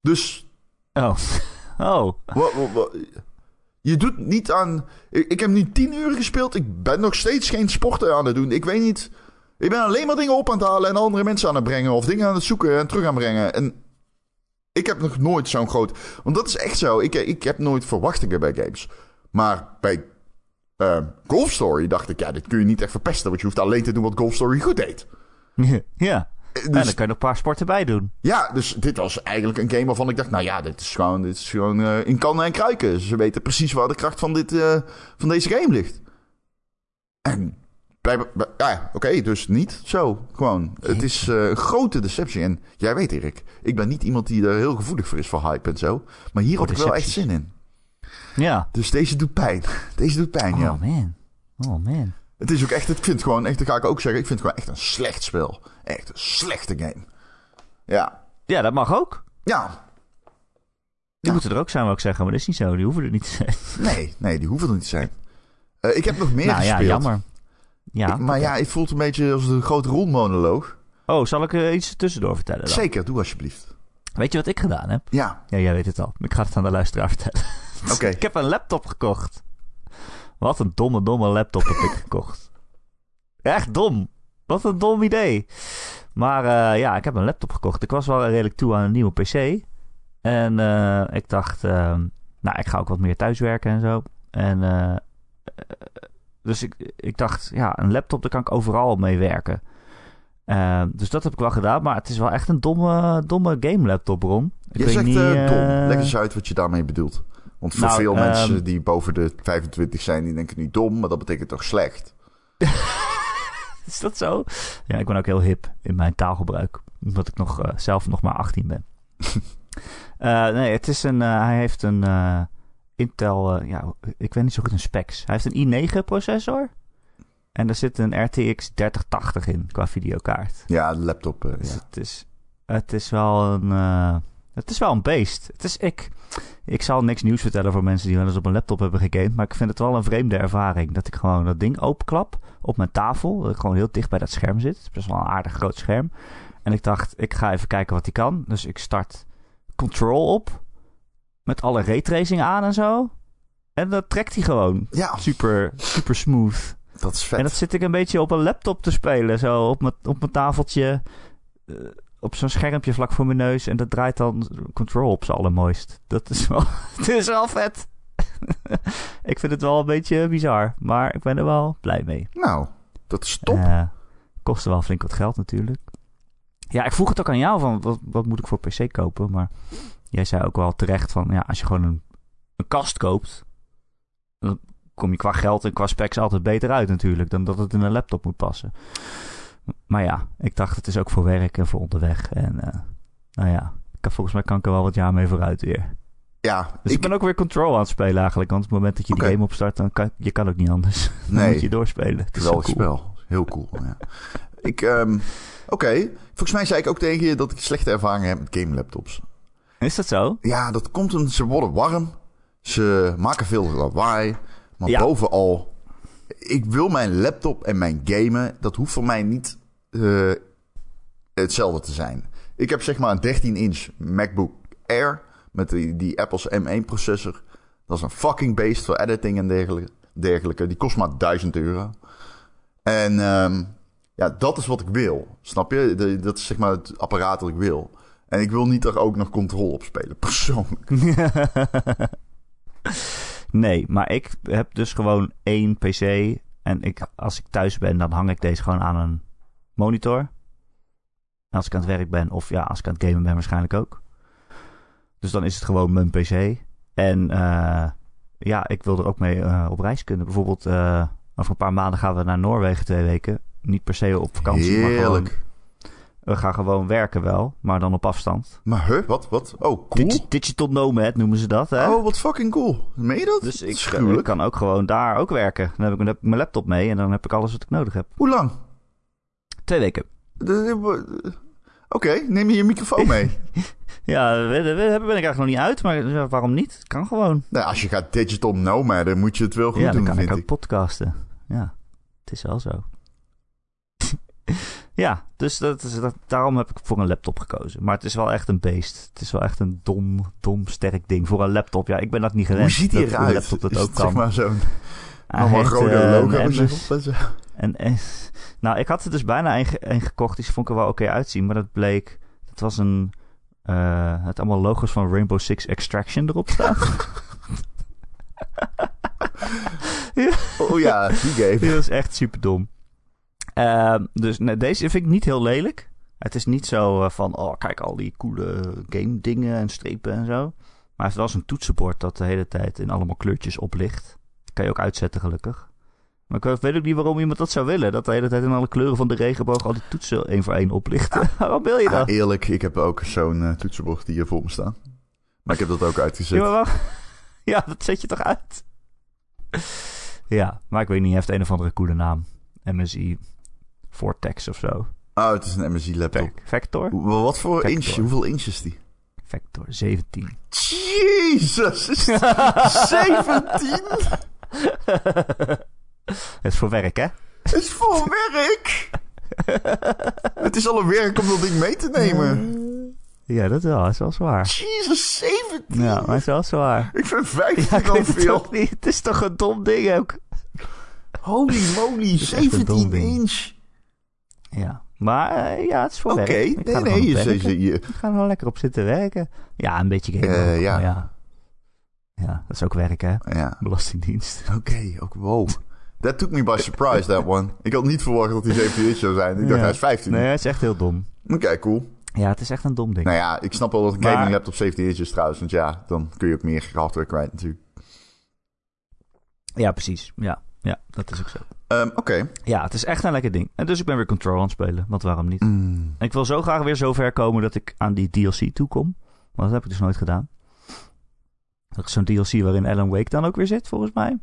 Dus Oh. [LAUGHS] Oh. wa- wa- wa- je doet niet aan. Ik, ik heb nu tien uur gespeeld. Ik ben nog steeds geen sporten aan het doen. Ik weet niet. Ik ben alleen maar dingen op aan het halen en andere mensen aan het brengen. Of dingen aan het zoeken en terug aan het brengen. En ik heb nog nooit zo'n groot. Want dat is echt zo. Ik, ik heb nooit verwachtingen bij games. Maar bij eh, Golf Story dacht ik, ja, dit kun je niet echt verpesten. Want je hoeft alleen te doen wat Golf Story goed deed. [LAUGHS] ja. Eh, En Dus, dan kan je nog een paar sporten bij doen. ja, dus dit was eigenlijk een game waarvan ik dacht, nou ja, dit is gewoon, dit is gewoon eh, in kannen en kruiken. Ze weten precies waar de kracht van, dit, eh, van deze game ligt. En ja, oké, dus niet zo. Gewoon, het is eh, een grote deceptie. En jij weet, Erik, ik ben niet iemand die er heel gevoelig voor is voor hype en zo. Maar hier Voor had ik wel echt zin in. Ja. Dus deze doet pijn. [LAUGHS] Deze doet pijn, ja. Oh man. Oh man. Het is ook echt, ik vind het gewoon echt, dat ga ik ook zeggen, ik vind het gewoon echt een slecht spel. Echt een slechte game. Ja. Ja, dat mag ook. Ja, Die Ja. moeten er ook zijn, wil ik zeggen. Maar dat is niet zo. Die hoeven er niet te zijn. Nee, nee, die hoeven er niet te zijn. Eh, ik heb nog meer nou ja, jammer. Ja. Ik- maar ja, het voelt een beetje als een grote rolmonoloog. Oh, zal ik er iets tussendoor vertellen dan? Zeker, doe alsjeblieft. Weet je wat ik gedaan heb? Ja, Ja, jij weet het al. Ik ga het aan de luisteraar vertellen. [LAUGHS] oké. Ik heb een laptop gekocht. Wat een domme, domme laptop heb ik [LAUGHS] gekocht. Echt dom. Wat een dom idee. Maar eh, ja, ik heb een laptop gekocht. Ik was wel redelijk toe aan een nieuwe PC. En eh, ik dacht, ehm, nou, ik ga ook wat meer thuiswerken en zo. En eh, eh, dus ik, ik dacht, ja, een laptop, daar kan ik overal mee werken. Eh, dus dat heb ik wel gedaan. Maar het is wel echt een domme, domme game laptop, Ron. Ik Je zegt niet, eh, dom. eh, Leg eens uit wat je daarmee bedoelt. Want voor Nou, veel ehm, mensen die boven de 25 zijn, die denken nu dom, maar dat betekent toch slecht? [LAUGHS] Is dat zo? Ja, ik ben ook heel hip in mijn taalgebruik. Omdat ik nog, zelf nog maar 18 ben. [LAUGHS] Nee, het is een... hij heeft een Intel... eh, ja, ik weet niet zo goed een specs. Hij heeft een i9 processor. En er zit een RTX 3080 in qua videokaart. Ja, de laptop. eh, Dus ja. het, is, het is wel een... eh, het is wel een beest. Het is ik. Ik zal niks nieuws vertellen voor mensen die wel eens op een laptop hebben gegamed. Maar ik vind het wel een vreemde ervaring. Dat ik gewoon dat ding openklap op mijn tafel. Dat ik gewoon heel dicht bij dat scherm zit. Het is best wel een aardig groot scherm. En ik dacht, ik ga even kijken wat hij kan. Dus ik start Control op. Met alle raytracing aan en zo. En dat trekt hij gewoon. Ja, Super, super smooth. dat is vet. En dat zit ik een beetje op een laptop te spelen. Zo op mijn, op mijn tafeltje. eh, op zo'n schermpje vlak voor mijn neus. En dat draait dan Control op zijn allermooist. Dat is wel, [LAUGHS] het is wel vet. [LAUGHS] ik vind het wel een beetje bizar. Maar ik ben er wel blij mee. Nou, dat is top. Eh, kostte wel flink wat geld natuurlijk. Ja, ik vroeg het ook aan jou van wat, wat moet ik voor PC kopen. Maar jij zei ook wel terecht van ja, als je gewoon een, een kast koopt. Dan kom je qua geld en qua specs altijd beter uit natuurlijk. Dan dat het in een laptop moet passen. Maar ja, ik dacht het is ook voor werk en voor onderweg. En eh, nou ja, kan, volgens mij kan ik er wel wat jaar mee vooruit weer. ja, Dus ik, ben ook weer Control aan het spelen eigenlijk. Want op het moment dat je die Oké. game opstart, dan kan je kan ook niet anders. [LAUGHS] Dan Nee. moet je doorspelen. Het is Geweldig cool. spel. Heel cool. Ja. ik, ehm, oké. Volgens mij zei ik ook tegen je dat ik slechte ervaringen heb met game laptops. Is dat zo? Ja, dat komt omdat ze worden warm. Ze maken veel lawaai. Maar Ja. bovenal, ik wil mijn laptop en mijn gamen, dat hoeft voor mij niet eh, hetzelfde te zijn. Ik heb zeg maar een 13-inch MacBook Air met die, die Apple's M1 processor. Dat is een fucking beest voor editing en dergelijke. dergelijke. Die kost maar 1000 euro. En ehm, ja, dat is wat ik wil. Snap je? De- dat is zeg maar het apparaat dat ik wil. En ik wil niet er ook nog controle op spelen, [LAUGHS] persoonlijk. [LAUGHS] nee, maar ik heb dus gewoon één PC. En ik, als ik thuis ben, dan hang ik deze gewoon aan een monitor. En als ik aan het werk ben, of ja, als ik aan het gamen ben, waarschijnlijk ook. Dus dan is het gewoon mijn PC. En eh, ja, ik wil er ook mee eh, op reis kunnen. Bijvoorbeeld, eh, over een paar maanden gaan we naar Noorwegen twee weken. Niet per se op vakantie, maar gewoon. We gaan gewoon werken wel, maar dan op afstand. Maar huh, wat, wat? Oh, cool. Digi- digital nomad noemen ze dat, hè? Oh, wat fucking cool. Meen je dat? Dus ik, ik gruwelijk. kan ook gewoon daar ook werken. Dan heb ik, dan heb ik mijn laptop mee en dan heb ik alles wat ik nodig heb. Hoe lang? Twee weken. Oké, neem je je microfoon [LAUGHS] mee. Ja, daar ben ik eigenlijk nog niet uit, maar waarom niet? Het kan gewoon. nou, als je gaat digital nomad, dan moet je het wel goed ja, dan doen, kan ik ook podcasten. Ja, het is wel zo. [LAUGHS] ja, dus dat is, dat, daarom heb ik voor een laptop gekozen. Maar het is wel echt een beest. Het is wel echt een dom, dom, sterk ding voor een laptop. Ja, ik ben dat niet gewend. Hoe ziet hij een eruit? laptop dat Is ook het kan. zeg maar zo'n allemaal rode eh, logo en zo? En, en, nou, ik had er dus bijna een, ge- een gekocht. Die vond ik er wel oké uitzien. Maar dat bleek... Dat was een... eh, het allemaal logos van Rainbow Six Extraction erop staan. [LAUGHS] Oh ja, die game. [LAUGHS] Die was echt super dom. Ehm, dus nee, deze vind ik niet heel lelijk. Het is niet zo eh, van... Oh, kijk al die coole game dingen en strepen en zo. Maar heeft wel zo'n toetsenbord dat de hele tijd in allemaal kleurtjes oplicht. kan je ook uitzetten gelukkig. Maar ik weet ook niet waarom iemand dat zou willen. Dat de hele tijd in alle kleuren van de regenboog al die toetsen één voor één oplichten. [LAUGHS] waarom wil je Ja, dat? eerlijk, ik heb ook zo'n eh, toetsenbord die hier voor me staan. Maar ik heb dat ook uitgezet. Ja, maar [LAUGHS] ja, dat zet je toch uit? ja, maar ik weet niet. Hij heeft een of andere coole naam. MSI Vortex of zo. Oh, het is een MSI laptop. Vec- Vector? Wat voor Vector. inch? Hoeveel inch is die? Vector 17. Jezus, is het [LAUGHS] 17? [LAUGHS] Het is voor werk, hè? Het is voor werk! Het is al een werk om dat ding mee te nemen. [LAUGHS] Ja, dat wel. Dat is wel zwaar. Jezus, 17? Ja, maar het is wel zwaar. Ik vind 15 Ja, ik al het veel. niet. Het is toch een dom ding ook. Holy moly, is echt een dom 17 ding. inch. Ja, maar eh, ja, het is voor Oké, nee, er nee, je, je, je- Ik ga er wel lekker op zitten werken. Ja, een beetje gamen. Eh, ja. ja. Ja, dat is ook werk, hè? ja, Belastingdienst. [LAUGHS] oké, ook wow. That took me by surprise, that one. Ik had niet verwacht dat hij [LAUGHS] 17 inch zou zijn. Ik dacht, Ja. hij is 15. Nee, het is echt heel dom. Oké, cool. Ja, het is echt een dom ding. Nou ja, ik snap wel dat een Maar- gaming laptop 17 inch is trouwens. Want ja, dan kun je ook meer hardware kwijt natuurlijk. Ja, precies. Ja, ja, dat is ook zo. Ehm, Oké. Ja, het is echt een lekker ding. En dus ik ben weer Control aan het spelen. Want waarom niet? Mm. Ik wil zo graag weer zover komen dat ik aan die DLC toekom. Maar dat heb ik dus nooit gedaan. Dat is zo'n DLC waarin Alan Wake dan ook weer zit, volgens mij.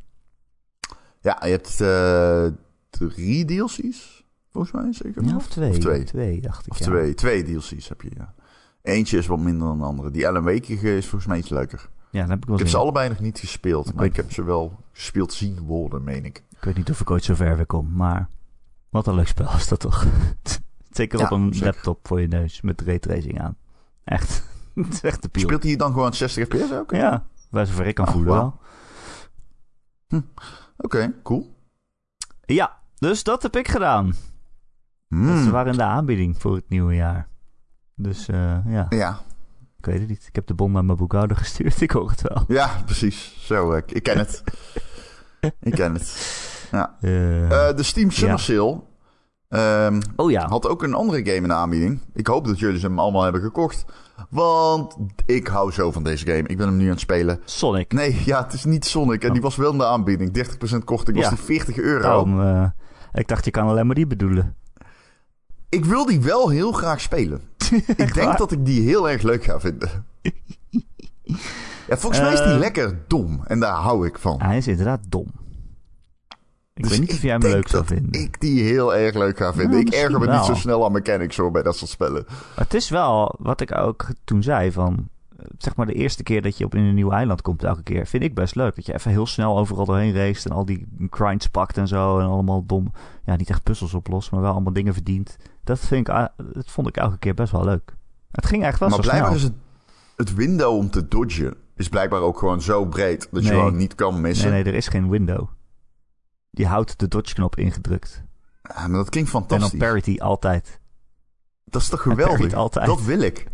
Ja, je hebt eh, drie DLC's, volgens mij zeker. Ja, of twee. Of twee. Twee, dacht ik. Of ja. twee. Twee DLC's heb je, ja. Eentje is wat minder dan de andere. Die Alan Wake is volgens mij iets leuker. Ja, dan heb ik wel Ik heb ze allebei nog niet gespeeld. Ik Maar weet- ik heb ze wel gespeeld zien worden, meen ik. Ik weet niet of ik ooit zo ver weer kom, maar wat een leuk spel is dat toch? [LAUGHS] Zeker Ja, op een zeker. laptop voor je neus met raytracing aan. Echt. [LAUGHS] het is echt de piel. Speelt hij dan gewoon 60 fps ook? Ja, waar zover ik kan Oh, voelen wel. Oké, cool. Ja, dus dat heb ik gedaan. Hmm. Ze waren in de aanbieding voor het nieuwe jaar. Dus eh, ja, Ja. Ik weet het niet. Ik heb de bon naar mijn boekhouder [LAUGHS] gestuurd. Ik hoor het wel. ja, precies. Zo, eh, ik ken het. [LAUGHS] ik ken het. Ja. Eh, Eh, de Steam Summer. Sale oh ja, had ook een andere game in de aanbieding. Ik hoop dat jullie ze hem allemaal hebben gekocht. Want ik hou zo van deze game. Ik ben hem nu aan het spelen. Sonic. Nee, ja, het is niet Sonic. En die was wel in de aanbieding. 30% korting was Ja. die 40 euro. Daarom, eh, ik dacht, je kan alleen maar die bedoelen. Ik wil die wel heel graag spelen. [LAUGHS] ik denk dat ik die heel erg leuk ga vinden. ja, volgens mij is die Eh. lekker dom. En daar hou ik van. Hij is inderdaad dom. Ik Dus weet niet of jij hem leuk zou vinden. ik die heel erg leuk ga vinden. Nou, ik erger me niet zo snel aan mechanics hoor bij dat soort spellen. Maar het is wel, wat ik ook toen zei, van... Zeg maar de eerste keer dat je op in een nieuw eiland komt elke keer... vind ik best leuk. Dat je even heel snel overal doorheen race... en al die grinds pakt en zo... en allemaal dom... Ja, niet echt puzzels oplost... maar wel allemaal dingen verdient. Dat, vind ik, ah, dat vond ik elke keer best wel leuk. Het ging echt wel maar zo blijkbaar snel. is het, het window om te dodgen... is blijkbaar ook gewoon zo breed... dat je gewoon niet kan missen. Nee, nee, er is geen window. Je houdt de dodge-knop ingedrukt. Ja, maar dat klinkt En dan fantastisch. parity altijd. Dat is toch geweldig? altijd. Dat wil ik.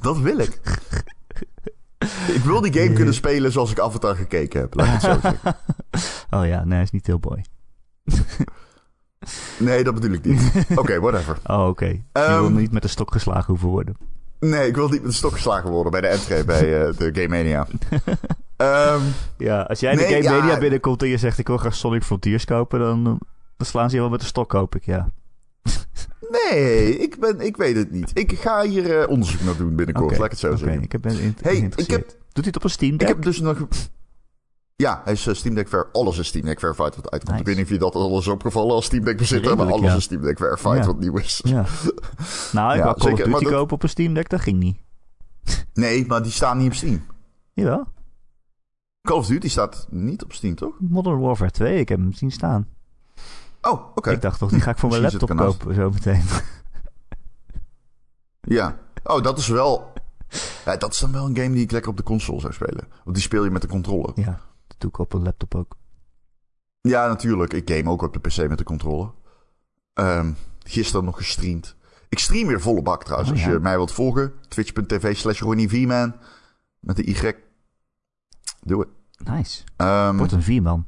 Dat wil ik. [LAUGHS] ik wil die game kunnen spelen zoals ik Avatar gekeken heb. Laat ik het zo zeggen. [LAUGHS] oh ja, nee, is niet heel boy. [LAUGHS] Nee, dat bedoel ik niet. [LAUGHS] Oké, whatever. Oh, oké. Je Ehm, wil niet met de stok geslagen hoeven worden. Nee, ik wil niet met de stok geslagen worden bij de entree bij eh, de Game Mania. [LAUGHS] Ehm, Ja, als jij Nee, de Game ja. Media binnenkomt en je zegt ik wil graag Sonic Frontiers kopen, dan, eh, dan slaan ze je wel met de stok, hoop ik, ja. [LAUGHS] nee, ik, ben, ik weet het niet. Ik ga hier eh, onderzoek naar doen binnenkort, Oké, laat ik het zo oké, zeggen. ik heb- ben in, Hey, ik heb- Doet hij het op een Steam Ik heb dus nog... Ja, hij is eh, Steam Deck Ver. Alles is Steam Deck Verified wat uitkomt. Nice. Ik weet niet of je dat alles is opgevallen als Steam Deck bezitter, maar alles ja. is Steam Deck Verified Ja. wat nieuw is. Ja. [LAUGHS] Nou, ik wou Call zeker, of Duty dat- kopen op een Steam Deck, dat ging niet. Nee, maar die staan niet op Steam. Jawel, Call of Duty staat niet op Steam, toch? Modern Warfare 2, ik heb hem zien staan. Oh, oké. Ik dacht toch, die ga ik voor mijn laptop kopen, zo meteen. Ja. Oh, dat is wel... Ja, dat is dan wel een game die ik lekker op de console zou spelen. Want die speel je met de controller. ja, doe ik op een laptop ook. Ja, natuurlijk. Ik game ook op de PC met de controller. Ehm, gisteren nog gestreamd. Ik stream weer volle bak trouwens. Oh, Als ja. je mij wilt volgen. Twitch.tv slash Ronnie V-Man. Met de Y. Doe het. Nice. Ehm, Wordt een vierman.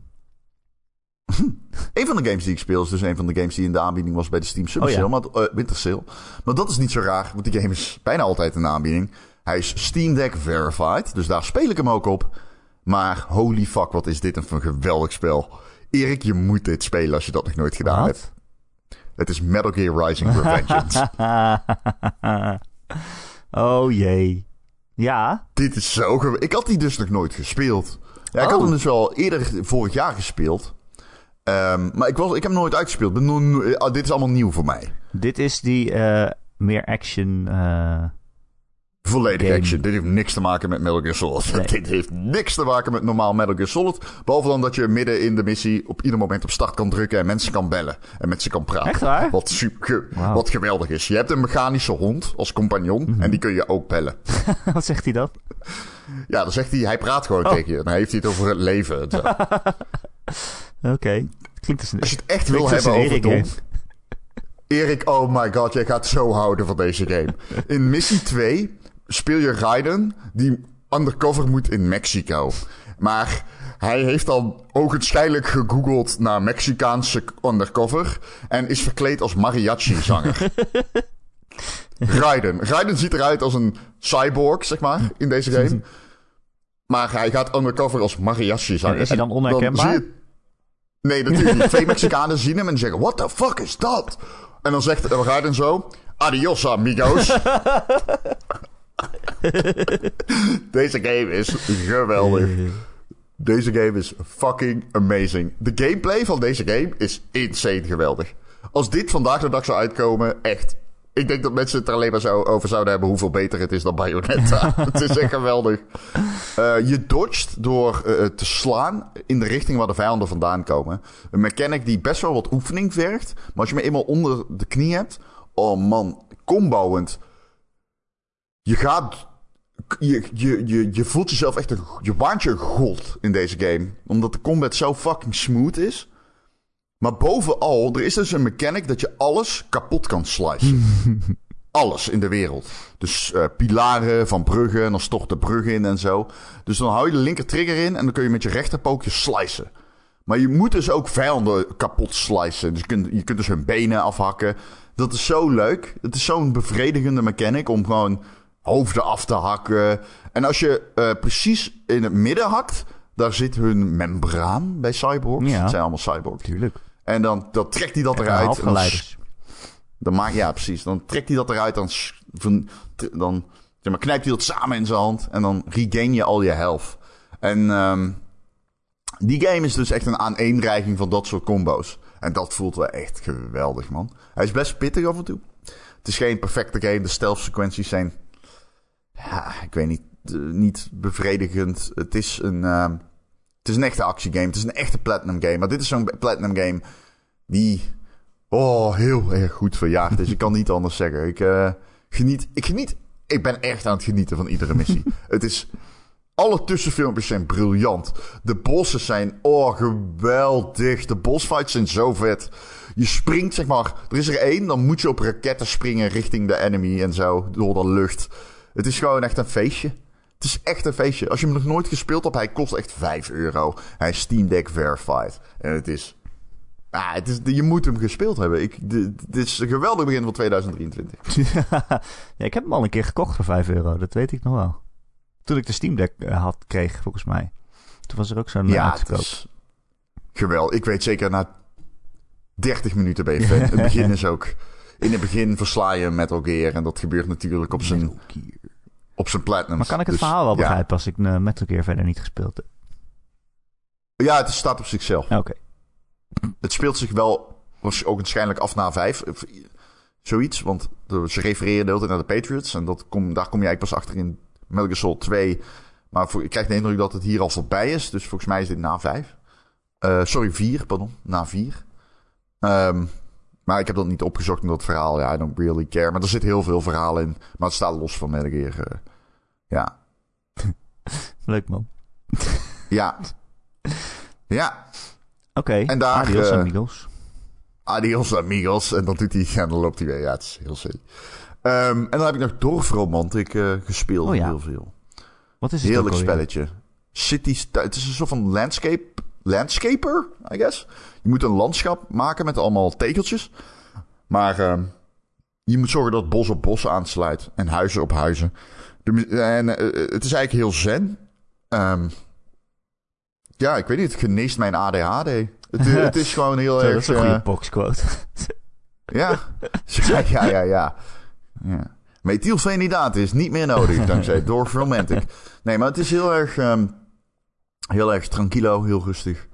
een van de games die ik speel is dus een van de games die in de aanbieding was bij de Steam Summer Oh, ja. Maar, eh, Winter Sale. Maar dat is niet zo raar, want die game is bijna altijd in de aanbieding. Hij is Steam Deck Verified, dus daar speel ik hem ook op. Maar holy fuck, wat is dit een geweldig spel. Erik, je moet dit spelen als je dat nog nooit gedaan hebt. Het is Metal Gear Rising Revengeance. [LAUGHS] oh jee. Ja, dit is zo geweldig. Ik had die dus nog nooit gespeeld. Ja, ik had Oh. hem dus wel eerder vorig jaar gespeeld. Ehm, maar ik, was, ik heb hem nooit uitgespeeld. Ik ben no- no- ah, dit is allemaal nieuw voor mij. dit is die eh, meer action... eh, Volledig Game. action. Dit heeft niks te maken met Metal Gear Solid. Nee. [LAUGHS] Dit heeft niks te maken met normaal Metal Gear Solid. Behalve dan dat je midden in de missie op ieder moment op start kan drukken en mensen kan bellen. En met ze kan praten. Echt waar? Wat, super, wat geweldig is. Je hebt een mechanische hond als compagnon Mhm. en die kun je ook bellen. [LAUGHS] wat zegt hij dan? Ja, dan zegt hij, hij praat gewoon Oh. tegen je. Dan heeft hij het over het leven. [LAUGHS] Oké. Klinkt als een... Als je het echt wil hebben over Erik Dom. Erik, oh my god, jij gaat zo houden van deze game. In missie 2 speel je Raiden die undercover moet in Mexico. Maar hij heeft dan ogenschijnlijk gegoogeld naar Mexicaanse undercover en is verkleed als mariachi-zanger. [LAUGHS] Raiden. Raiden ziet eruit als een cyborg, zeg maar, in deze game. Maar hij gaat undercover als mariachi-zanger. Is hij dan En onherkenbaar? Nee, natuurlijk niet. Twee Mexicanen zien hem en zeggen: What the fuck is dat? En dan zegt Raiden zo: Adios, amigos. [LAUGHS] [LAUGHS] Deze game is geweldig. Deze game is fucking amazing. De gameplay van deze game is insane geweldig. Als dit vandaag de dag zou uitkomen, echt. Ik denk dat mensen het er alleen maar zo over zouden hebben hoeveel beter het is dan Bayonetta. [LAUGHS] het is echt geweldig. Eh, je dodgt door eh, te slaan in de richting waar de vijanden vandaan komen. Een mechanic die best wel wat oefening vergt. Maar als je me eenmaal onder de knie hebt. Oh man, combouwend. Je gaat je, je, je, je voelt jezelf echt een... Je waant je god in deze game. Omdat de combat zo fucking smooth is. Maar bovenal, er is dus een mechanic dat je alles kapot kan slicen. [LAUGHS] alles in de wereld. Dus eh, pilaren van bruggen, en dan stort de bruggen in en zo. Dus dan hou je de linker trigger in en dan kun je met je rechterpookje slicen. Maar je moet dus ook vijanden kapot slicen. Dus je kunt, je kunt dus hun benen afhakken. Dat is zo leuk. Het is zo'n bevredigende mechanic om gewoon hoofden af te hakken. En als je eh, precies in het midden hakt, daar zit hun membraan bij cyborgs. Ja. Het zijn allemaal cyborgs. Tuurlijk. En dan, dan trekt hij dat En eruit. En dan, dan maakt, ja, precies. Dan trekt hij dat eruit. Dan, dan zeg maar, knijpt hij dat samen in zijn hand. En dan regain je al je health. En ehm, die game is dus echt een aaneenreiging van dat soort combo's. En dat voelt wel echt geweldig, man. Hij is best pittig af en toe. Het is geen perfecte game. De stealth sequenties zijn... Ja, ik weet niet. eh, niet bevredigend. Het is een... ehm, het is een echte actiegame. Het is een echte platinum game. Maar dit is zo'n platinum game die... Oh, heel erg goed verjaagd is. Ik kan niet anders zeggen. Ik eh, geniet... Ik geniet... Ik ben echt aan het genieten van iedere missie. [LAUGHS] het is... Alle tussenfilmpjes zijn briljant. De bossen zijn, oh, geweldig. De bossfights zijn zo vet. Je springt, zeg maar, er is er één, dan moet je op raketten springen richting de enemy en zo, door de lucht. Het is gewoon echt een feestje. Het is echt een feestje. Als je hem nog nooit gespeeld hebt, hij kost echt 5 euro. Hij is Steam Deck verified. En het is... Ah, het is je moet hem gespeeld hebben. Ik, dit, is een geweldig begin van 2023. [LAUGHS] ja, ik heb hem al een keer gekocht voor 5 euro. Dat weet ik nog wel. Toen ik de Steam Deck eh, had, kreeg, volgens mij. Toen was er ook zo'n Ja, is geweldig. Ik weet zeker, na 30 minuten ben je fan. Het begin [LAUGHS] is ook... In het begin versla je Metal Gear. En dat gebeurt natuurlijk op zijn, op zijn platinum. Maar kan ik het Dus, verhaal wel ja. begrijpen als ik uh, Metal Gear verder niet gespeeld heb? Ja, het staat op zichzelf. Oké. Het speelt zich wel was ook waarschijnlijk af na vijf. Zoiets, want de- ze refereren de hele tijd naar de Patriots. En dat kom, daar kom je eigenlijk pas achter in Metal Gear Solid 2. Maar voor, ik krijg de indruk dat het hier al voorbij is. Dus volgens mij is dit na vijf. Eh, sorry, vier, pardon. Na vier. Ehm, maar ik heb dat niet opgezocht in dat verhaal. Ja, I don't really care. Maar er zit heel veel verhaal in. Maar het staat los van Metal Gear. eh. ja. [LAUGHS] Leuk man. Ja. Ja. Oké. En daar, Adios eh, amigos. Adios amigos. En dan doet hij, en dan loopt hij weer. Ja, het is heel silly. Ehm, en dan heb ik nog Dorfromantic eh gespeeld. Oh ja. Heel veel. Wat is het Heerlijk spelletje. City, het is een soort van landscape, landscaper, I guess. Je moet een landschap maken met allemaal tegeltjes. Maar ehm, je moet zorgen dat bos op bos aansluit. En huizen op huizen. De en eh, het is eigenlijk heel zen. Ehm, ja, ik weet niet. Het geneest mijn ADHD. Het, het is gewoon heel [LAUGHS] Zo, erg... dat is een eh, goede boxquote. [LAUGHS] ja. ja, ja, ja, ja. ja. Methylfenidaat is niet meer nodig [LAUGHS] dankzij Dorf Romantic. Nee, maar het is heel erg, ehm, heel erg tranquilo, heel rustig.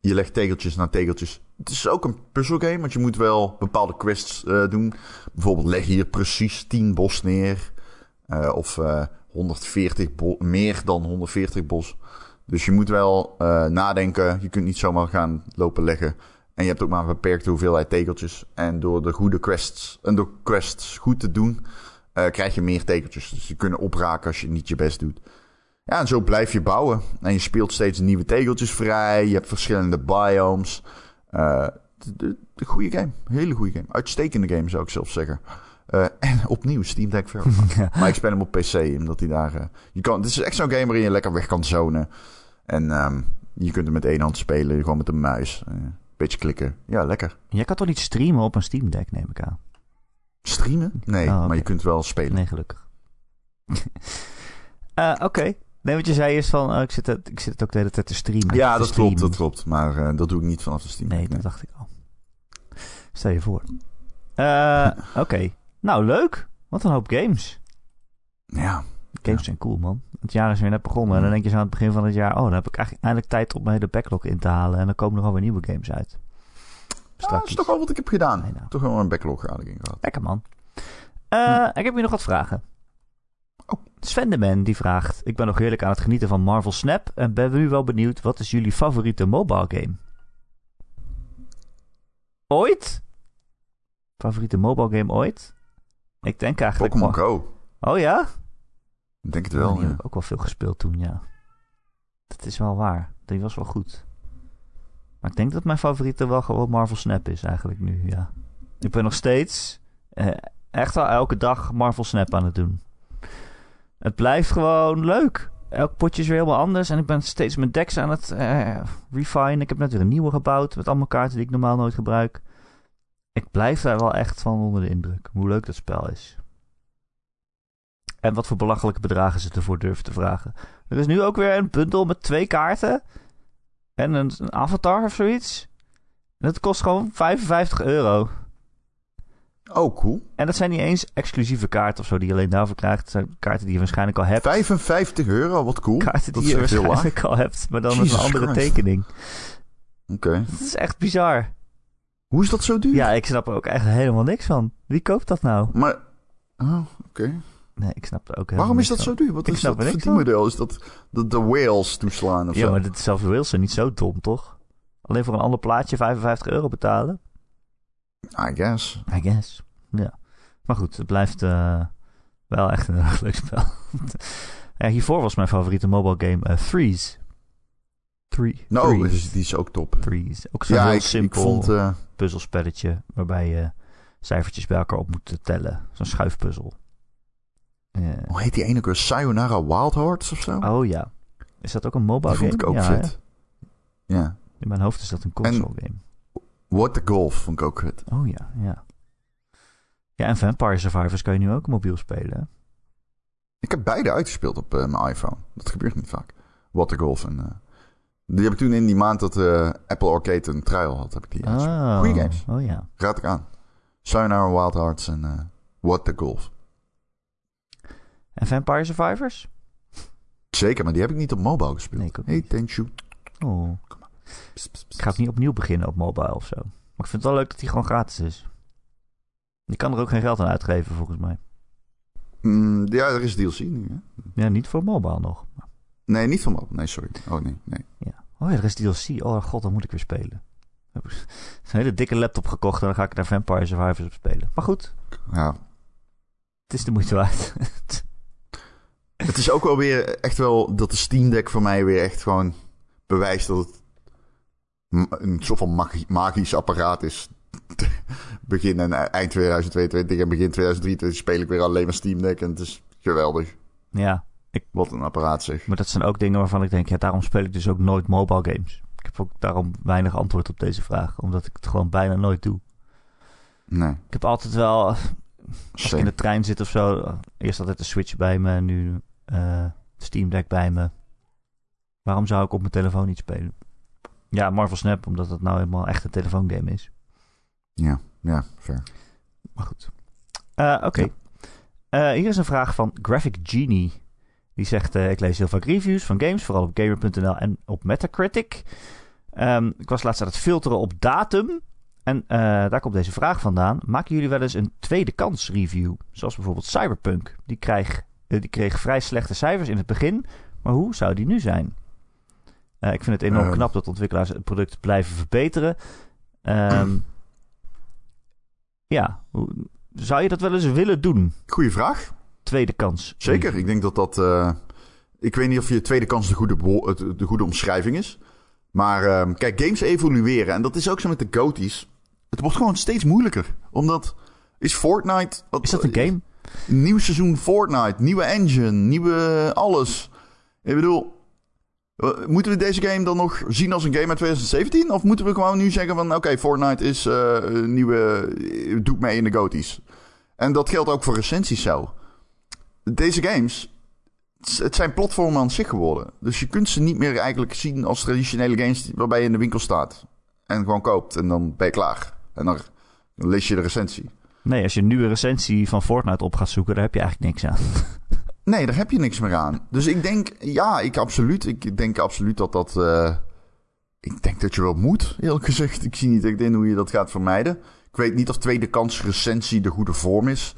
Je legt tegeltjes na tegeltjes. Het is ook een puzzelgame, want je moet wel bepaalde quests eh, doen. Bijvoorbeeld leg hier precies 10 bos neer. Eh, of eh 140 bo- meer dan 140 bos. Dus je moet wel nadenken. Je kunt niet zomaar gaan lopen leggen. En je hebt ook maar een beperkte hoeveelheid tegeltjes. En door de goede quests, en door quests goed te doen, krijg je meer tegeltjes. Dus die kunnen opraken als je niet je best doet. Ja, en zo blijf je bouwen. En je speelt steeds nieuwe tegeltjes vrij. Je hebt verschillende biomes. Eh, de, de, de goede game. Hele goede game. Uitstekende game zou ik zelf zeggen. Eh, en opnieuw Steam Deck Verified. [LAUGHS] Maar ik speel hem op PC, omdat hij daar... eh, je kan, dit is echt zo'n game waarin je lekker weg kan zonen. En ehm, je kunt hem met één hand spelen, gewoon met een muis. Eh, beetje klikken. Ja, lekker. Jij kan toch niet streamen op een Steam Deck, neem ik aan? Streamen? Nee, Oh, maar je kunt wel spelen. Nee, gelukkig. [LAUGHS] Oké. Nee, wat je zei is van, eh, ik, zit het, ik zit het ook de hele tijd te streamen. Ja, Te dat streamen. klopt, dat klopt. Maar eh, dat doe ik niet vanaf de Steam Nee, dat dacht ik al. Stel je voor. Eh, [LAUGHS] Oké. Nou, leuk. Wat een hoop games. Ja, Games zijn cool, man. Het jaar is weer net begonnen. En dan denk je zo aan het begin van het jaar... Oh, dan heb ik eigenlijk eindelijk tijd om mijn hele backlog in te halen. En dan komen er alweer nieuwe games uit. Dat is toch wel wat ik heb gedaan. Nee, nou. Toch wel een backlog aardig in gehad. Lekker, man. Eh, Ik heb hier nog wat vragen. Oh. Sven de Man die vraagt... Ik ben nog heerlijk aan het genieten van Marvel Snap... en ben nu wel benieuwd... wat is jullie favoriete mobile game? Ooit? Favoriete mobile game ooit? Ik denk eigenlijk... Pokémon Go. Oh ja? Ik denk het Oh, wel, die ja. heb ik ook wel veel gespeeld toen, ja. Dat is wel waar. Die was wel goed. Maar ik denk dat mijn favoriete wel gewoon Marvel Snap is eigenlijk nu, ja. Ik ben nog steeds eh, echt wel elke dag Marvel Snap aan het doen. Het blijft gewoon leuk. Elk potje is weer helemaal anders. En ik ben steeds mijn decks aan het eh refine. Ik heb net weer een nieuwe gebouwd met allemaal kaarten die ik normaal nooit gebruik. Ik blijf daar wel echt van onder de indruk. Hoe leuk dat spel is. En wat voor belachelijke bedragen ze ervoor durven te vragen. Er is nu ook weer een bundel met twee kaarten. En een, avatar of zoiets. Dat kost gewoon 55 euro. Oh, cool. En dat zijn niet eens exclusieve kaarten of zo die je alleen daarvoor krijgt. Het zijn kaarten die je waarschijnlijk al hebt. 55 euro, wat cool. Kaarten Dat die is je waarschijnlijk al hebt, maar dan met een andere Christ. tekening. Oké. Dat is echt bizar. Hoe is dat zo duur? Ja, ik snap er ook echt helemaal niks van. Wie koopt dat nou? Maar... Oh, oké. Nee, ik snap er ook helemaal Waarom is dat van. zo duur? Wat Ik is snap dat niks verdienmodel? Is dat de, de whales toeslaan of Ja, zo? maar dit is zelfs Wilson niet zo dom, toch? Alleen voor een ander plaatje 55 euro betalen? I guess. I guess. Ja. Maar goed, het blijft eh, wel echt een erg [LAUGHS] leuk spel. ja, hiervoor was mijn favoriete mobile game eh, Threes. Three. Threes. dus die is ook top. Threes. Ook zo'n Ja, heel ik, ik simpel vond... eh, puzzelspelletje waarbij je cijfertjes bij elkaar op moet tellen. Zo'n schuifpuzzel. Eh, hoe heet die ene keer? Sayonara Wild Hearts of zo? oh ja. Is dat ook een mobile game? vond ik ook ja, vet. hè? Ja. In mijn hoofd is dat een console game. What the Golf vond ik ook. Oh ja, ja. Ja, en Vampire Survivors kan je nu ook mobiel spelen. Ik heb beide uitgespeeld op eh, mijn iPhone. Dat gebeurt niet vaak. What the Golf en... eh, die heb ik toen in die maand dat eh, Apple Arcade een trial had, heb ik die uitgespeeld. Oh, Goeie games. Oh ja. Raad ik aan. Sayonara Wild Hearts en What the Golf. En Vampire Survivors? Zeker, maar die heb ik niet op mobile gespeeld. Nee, ik ook Hey, niet. Tenchu. Oh. Ik ga het niet opnieuw beginnen op mobile of zo. Maar ik vind het wel leuk dat hij gewoon gratis is. Je kan er ook geen geld aan uitgeven, volgens mij. Mm, ja, er is DLC nu, hè? Ja, niet voor mobile nog. Nee, niet van mobile. Nee, sorry. Oh, nee, nee. Ja. Oh ja, er is DLC. Oh god, dan moet ik weer spelen. Ik heb een hele dikke laptop gekocht en dan ga ik daar Vampire Survivors op spelen. Maar goed, Ja. het is de moeite waard. Het is ook wel weer echt wel dat de Steam Deck voor mij weer echt gewoon bewijst dat het een soort van magi- magisch apparaat is. [LAUGHS] begin en eind 2022 en begin 2023 speel ik weer alleen maar Steam Deck en het is geweldig. ja, Wat een apparaat zeg. maar dat zijn ook dingen waarvan ik denk, ja, daarom speel ik dus ook nooit mobile games. Ik heb ook daarom weinig antwoord op deze vraag, omdat ik het gewoon bijna nooit doe. Nee, Ik heb altijd wel, als ik in de trein zit of zo, eerst altijd de Switch bij me en nu eh Steam Deck bij me. Waarom zou ik op mijn telefoon niet spelen? Ja, Marvel Snap, omdat het nou helemaal echt een telefoongame is. Ja, ja, fair. Maar goed. Eh, Oké. Eh, hier is een vraag van Graphic Genie. Die zegt: eh, Ik lees heel vaak reviews van games, vooral op gamer.nl en op Metacritic. Ehm, ik was laatst aan het filteren op datum. En daar komt deze vraag vandaan. Maken jullie wel eens een tweede kans review? Zoals bijvoorbeeld Cyberpunk. Die, die kreeg vrij slechte cijfers in het begin. Maar hoe zou die nu zijn? Eh, ik vind het enorm Ehm. knap dat ontwikkelaars het product blijven verbeteren. Ehm, ja, zou je dat wel eens willen doen? Goeie vraag. Tweede kans. Zeker. Ik denk dat dat. eh, ik weet niet of je tweede kans de goede, de goede omschrijving is. Maar ehm, kijk, games evolueren. En dat is ook zo met de GOTY's. Het wordt gewoon steeds moeilijker. Omdat. Is Fortnite. wat- Is dat een game? Nieuw seizoen Fortnite. Nieuwe engine. Nieuwe alles. Ik bedoel. Eh, Moeten we deze game dan nog zien als een game uit 2017? Of moeten we gewoon nu zeggen van... Oké, Fortnite is eh, een nieuwe... eh, Doet mee in de GOTY's. En dat geldt ook voor recensies zo. Deze games... Het zijn platformen aan zich geworden. Dus je kunt ze niet meer eigenlijk zien als traditionele games... waarbij je in de winkel staat. En gewoon koopt. En dan ben je klaar. En dan lees je de recensie. Nee, als je een nieuwe recensie van Fortnite op gaat zoeken, daar heb je eigenlijk niks aan. [LAUGHS] Nee, daar heb je niks meer aan. Dus ik denk, ja, ik absoluut. Ik denk absoluut dat dat. eh, ik denk dat je wel moet, eerlijk gezegd. Ik zie niet echt in hoe je dat gaat vermijden. Ik weet niet of tweede kans recensie de goede vorm is.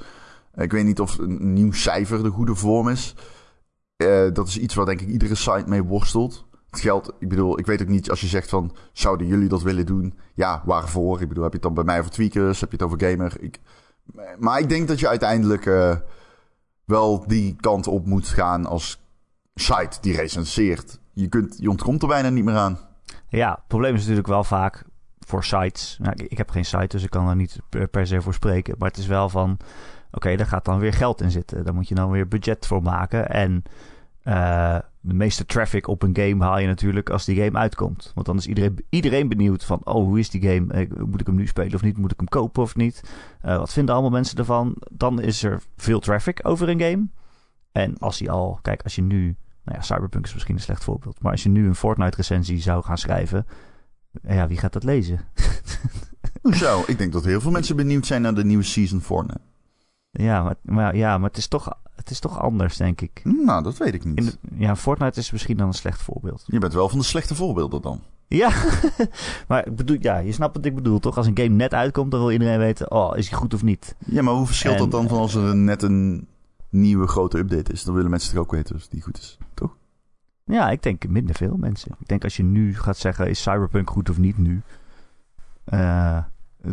Ik weet niet of een nieuw cijfer de goede vorm is. Eh, dat is iets waar denk ik iedere site mee worstelt. Het geldt, ik bedoel, ik weet ook niet als je zegt van, zouden jullie dat willen doen? Ja, waarvoor? Ik bedoel, heb je het dan bij mij over tweakers? Heb je het over gamer? Ik, maar ik denk dat je uiteindelijk eh, wel die kant op moet gaan als site die recenseert. Je, kunt, je ontkomt er bijna niet meer aan. Ja, het probleem is natuurlijk wel vaak voor sites. Nou, ik, heb geen site, dus ik kan er niet per, per se voor spreken. Maar het is wel van, oké, daar gaat dan weer geld in zitten. Daar moet je dan weer budget voor maken. En eh, de meeste traffic op een game haal je natuurlijk als die game uitkomt. Want dan is iedereen, iedereen benieuwd van, oh, hoe is die game? Eh, Moet ik hem nu spelen of niet? Moet ik hem kopen of niet? Eh, wat vinden allemaal mensen ervan? Dan is er veel traffic over een game. En als hij al, kijk, als je nu, nou ja, Cyberpunk is misschien een slecht voorbeeld. Maar als je nu een Fortnite-recensie zou gaan schrijven, ja, wie gaat dat lezen? [LAUGHS] Hoezo? Ik denk dat heel veel mensen benieuwd zijn naar de nieuwe Season Fortnite. Ja, maar, maar, ja, maar het is toch, het is toch anders, denk ik. Nou, dat weet ik niet. De- ja, Fortnite is misschien dan een slecht voorbeeld. Je bent wel van de slechte voorbeelden dan. Ja, [LAUGHS] maar ik bedoel, ja, je snapt wat ik bedoel, toch? Als een game net uitkomt, dan wil iedereen weten, oh, is hij goed of niet? Ja, maar hoe verschilt En- dat dan van als er net een nieuwe grote update is? Dan willen mensen toch ook weten of die goed is, toch? Ja, ik denk minder veel mensen. Ik denk als je nu gaat zeggen, is Cyberpunk goed of niet nu? eh,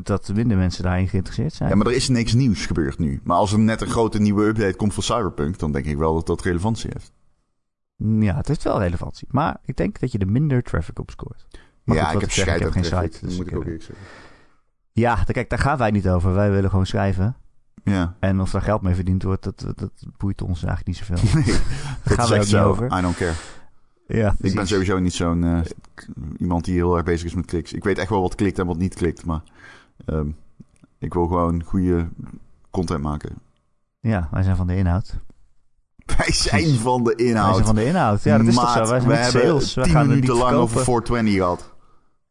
dat minder mensen daarin geïnteresseerd zijn. Ja, maar er is niks nieuws gebeurd nu. Maar als er net een grote nieuwe update komt voor Cyberpunk, dan denk ik wel dat dat relevantie heeft. Ja, het heeft wel relevantie. Maar ik denk dat je er minder traffic op scoort. Maar ja, goed, ik heb zeg, ik heb geen traffic, site. Dus moet ik ook eerlijk zeggen. Ja, kijk, daar gaan wij niet over. Wij willen gewoon schrijven. Ja. En of daar geld mee verdiend wordt, dat, dat, dat boeit ons eigenlijk niet zoveel. [LAUGHS] Nee, Daar gaan we ook niet over. I don't care. Ja, Ik ben sowieso niet zo'n eh, iemand die heel erg bezig is met kliks. Ik weet echt wel wat klikt en wat niet klikt, maar ehm, ik wil gewoon goede content maken. Ja, wij zijn van de inhoud. [LAUGHS] Wij zijn van de Wij inhoud. zijn van de inhoud. Ja, dat is toch zo. Wij zijn we hebben sales. We 10 gaan minuten lang verkopen. over 420 gehad.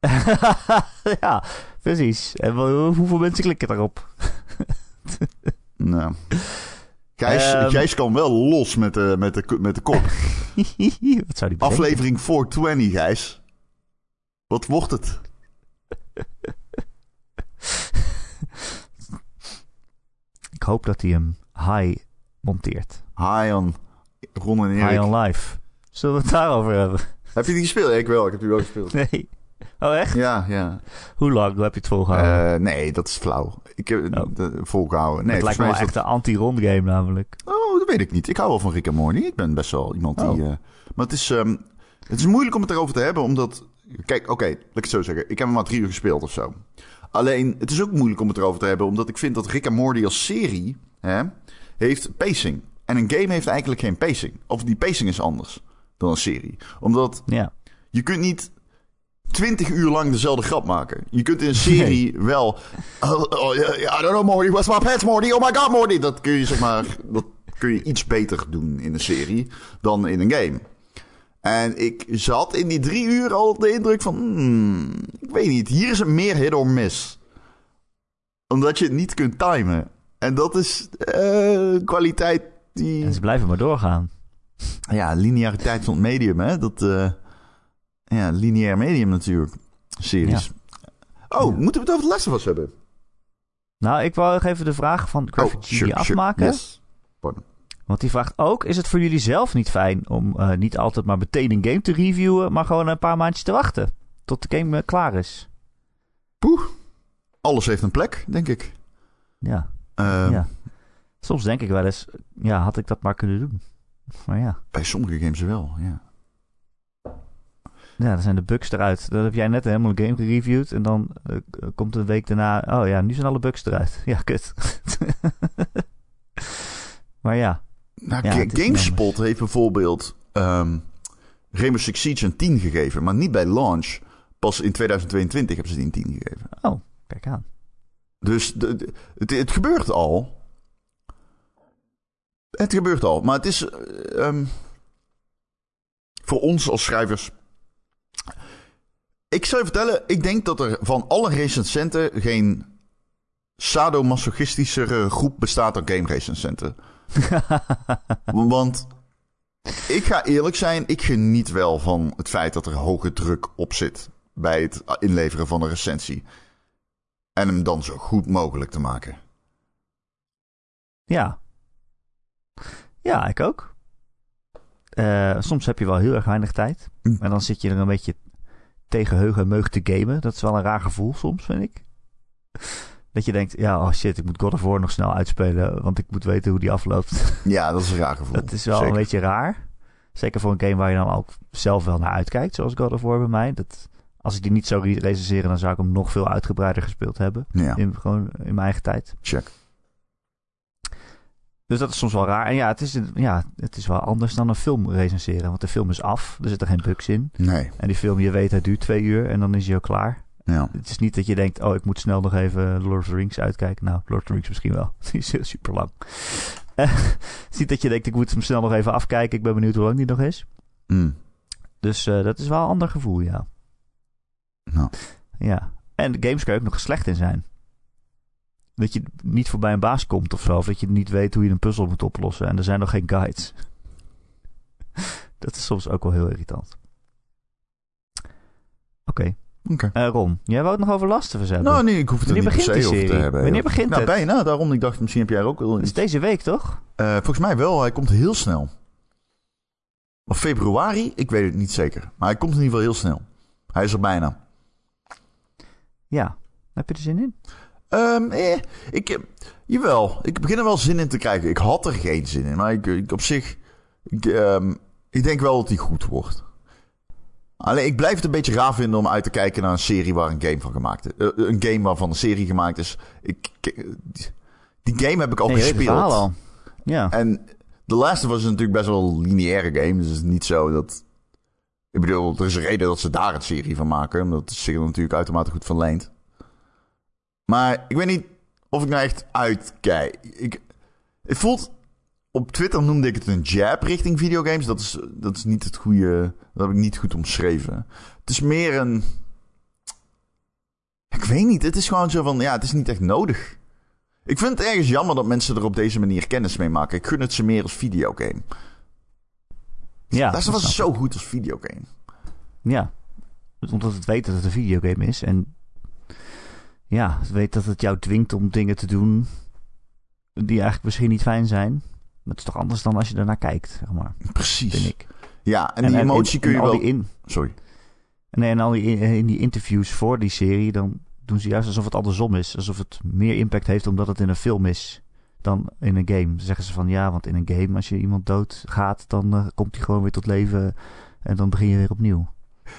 [LAUGHS] ja, precies. En hoeveel mensen klikken daarop? Nou. Gijs. Gijs kan wel los met de, met de, met de kop. [LAUGHS] Wat zou die? Aflevering 420, Gijs. Wat wordt het? Ik hoop dat hij hem high monteert. High on Ron en Erik. High on life. Zullen we het daarover hebben? Heb je die gespeeld? Ik wel. Ik heb die wel gespeeld. Nee. Oh, echt? Ja, ja. Hoe lang heb je het volgehouden? Eh, nee, dat is flauw. Ik heb Oh. de, volgehouden. Nee, het lijkt me wel echt een anti-rond game namelijk. Oh, dat weet ik niet. Ik hou wel van Rick en Morty. Ik ben best wel iemand die... Eh, maar het is, ehm, het is moeilijk om het erover te hebben, omdat... Kijk, oké, laat ik het zo zeggen. Ik heb hem maar drie uur gespeeld of zo. Alleen, het is ook moeilijk om het erover te hebben, omdat ik vind dat Rick en Morty als serie hè, heeft pacing. En een game heeft eigenlijk geen pacing. Of die pacing is anders dan een serie. Omdat Ja. je kunt niet 20 uur lang dezelfde grap maken. Je kunt in een serie wel. Oh, oh, ja, I don't know, Morty. What's my pants, Morty? Oh my god, Morty. Dat kun je zeg maar. Dat kun je iets beter doen in een serie dan in een game. En ik zat in die drie uur al de indruk van. hmm, ik weet niet. Hier is het meer hit or miss. Omdat je het niet kunt timen. En dat is eh, kwaliteit die. En ze blijven maar doorgaan. Ja, lineariteit van het medium, hè? Dat, eh, ja, lineair medium natuurlijk. Series. Oh, Ja. moeten we het over de Last of Us hebben? Nou, ik wou nog even de vraag van Graphic G afmaken. Yes. Pardon. Want die vraagt ook, is het voor jullie zelf niet fijn om eh, niet altijd maar meteen een game te reviewen, maar gewoon een paar maandjes te wachten tot de game eh, klaar is? Poeh. Alles heeft een plek, denk ik. Ja, Ehm, ja. Soms denk ik wel eens, ja, had ik dat maar kunnen doen. Maar ja, Bij sommige games wel, ja. ja dan zijn de bugs eruit. Dan heb jij net helemaal een game gereviewd en dan eh, komt een week daarna, oh ja, nu zijn alle bugs eruit. [LAUGHS] Ja, kut. [LAUGHS] maar ja, Nou, Ja, GameSpot heeft bijvoorbeeld ehm Rainbow Six Siege een 10 gegeven, maar niet bij launch. Pas in 2022 hebben ze die een 10 gegeven. oh, kijk aan. Dus de, de- het, het gebeurt al. Het gebeurt al. Maar het is eh, ehm, voor ons als schrijvers. Ik zou je vertellen, ik denk dat er van alle recensenten geen sadomasochistischere groep bestaat dan game recensenten. [LAUGHS] Want ik ga eerlijk zijn, ik geniet wel van het feit dat er hoge druk op zit bij het inleveren van een recensie. En hem dan zo goed mogelijk te maken. Ja. Ja, ik ook. Eh, soms heb je wel heel erg weinig tijd. Hm. En dan zit je er een beetje tegen heug en meug te gamen. Dat is wel een raar gevoel soms, vind ik. Dat je denkt, ja, oh shit, ik moet God of War nog snel uitspelen, want ik moet weten hoe die afloopt. [LAUGHS] Ja, dat is een raar gevoel. dat is wel Zeker. een beetje raar. Zeker voor een game waar je dan ook zelf wel naar uitkijkt, zoals God of War bij mij. Dat, als ik die niet zou re- recenseren, dan zou ik hem nog veel uitgebreider gespeeld hebben. Ja, In, gewoon in mijn eigen tijd. check. Dus dat is soms wel raar. En ja het, is, ja, het is wel anders dan een film recenseren. Want de film is af, er zitten geen bugs in. Nee, En die film, je weet, hij duurt twee uur en dan is hij ook klaar. Ja. Het is niet dat je denkt, oh, ik moet snel nog even Lord of the Rings uitkijken. Nou, Lord of the Rings misschien wel. [LAUGHS] Die is super lang. het is [LAUGHS] niet dat je denkt, ik moet hem snel nog even afkijken. Ik ben benieuwd hoe lang die nog is. Mm. Dus eh, dat is wel een ander gevoel, ja. Nou. Ja. En de games kan je ook nog slecht in zijn. Dat je niet voorbij een baas komt of zo. Of dat je niet weet hoe je een puzzel moet oplossen. En er zijn nog geen guides. [LAUGHS] dat is soms ook wel heel irritant. Oké. Oké. Eh, Ron, jij wou het nog over Last of Us hebben? Nou, nee, ik hoef het er Wanneer niet per begint se over te serie? hebben. Wanneer joh. begint nou, het? bijna. Daarom, ik dacht, misschien heb jij er ook wel Dat is iets. deze week, toch? Eh, volgens mij wel. Hij komt heel snel. Of februari? Ik weet het niet zeker. Maar hij komt in ieder geval heel snel. Hij is er bijna. Ja. Heb je er zin in? Ehm, eh, ik, eh, jawel, ik begin er wel zin in te krijgen. Ik had er geen zin in, maar ik, ik op zich... Ik, ehm, ik denk wel dat hij goed wordt. Alleen, ik blijf het een beetje raar vinden om uit te kijken naar een serie waar een game van gemaakt is. Eh, een game waarvan een serie gemaakt is. Ik, ik- die game heb ik al Nee, gespeeld. al. Ja. En The Last of Us is natuurlijk best wel een lineaire game. Dus het is niet zo dat... Ik bedoel, er is een reden dat ze daar een serie van maken. Omdat zich er natuurlijk uitermate goed van leent. Maar ik weet niet of ik nou echt uitkijk. Ik, het voelt... Op Twitter noemde ik het een jab richting videogames. Dat is, dat is niet het goede... Dat heb ik niet goed omschreven. Het is meer een... Ik weet niet. Het is gewoon zo van... Ja, het is niet echt nodig. Ik vind het ergens jammer dat mensen er op deze manier kennis mee maken. Ik gun het ze meer als videogame. ja, dat was zo goed als videogame. Ja. Omdat het weet dat het een videogame is. En ja, het weet dat het jou dwingt om dingen te doen die eigenlijk misschien niet fijn zijn. Dat is toch anders dan als je ernaar kijkt, zeg maar, Precies. vind ik. Ja, en, die emotie en- kun je en wel... die in, Sorry. Nee, en al die, in die interviews voor die serie, dan doen ze juist alsof het andersom is. Alsof het meer impact heeft omdat het in een film is dan in een game. Dan zeggen ze van ja, want in een game als je iemand doodgaat, dan eh, komt hij gewoon weer tot leven en dan begin je weer opnieuw.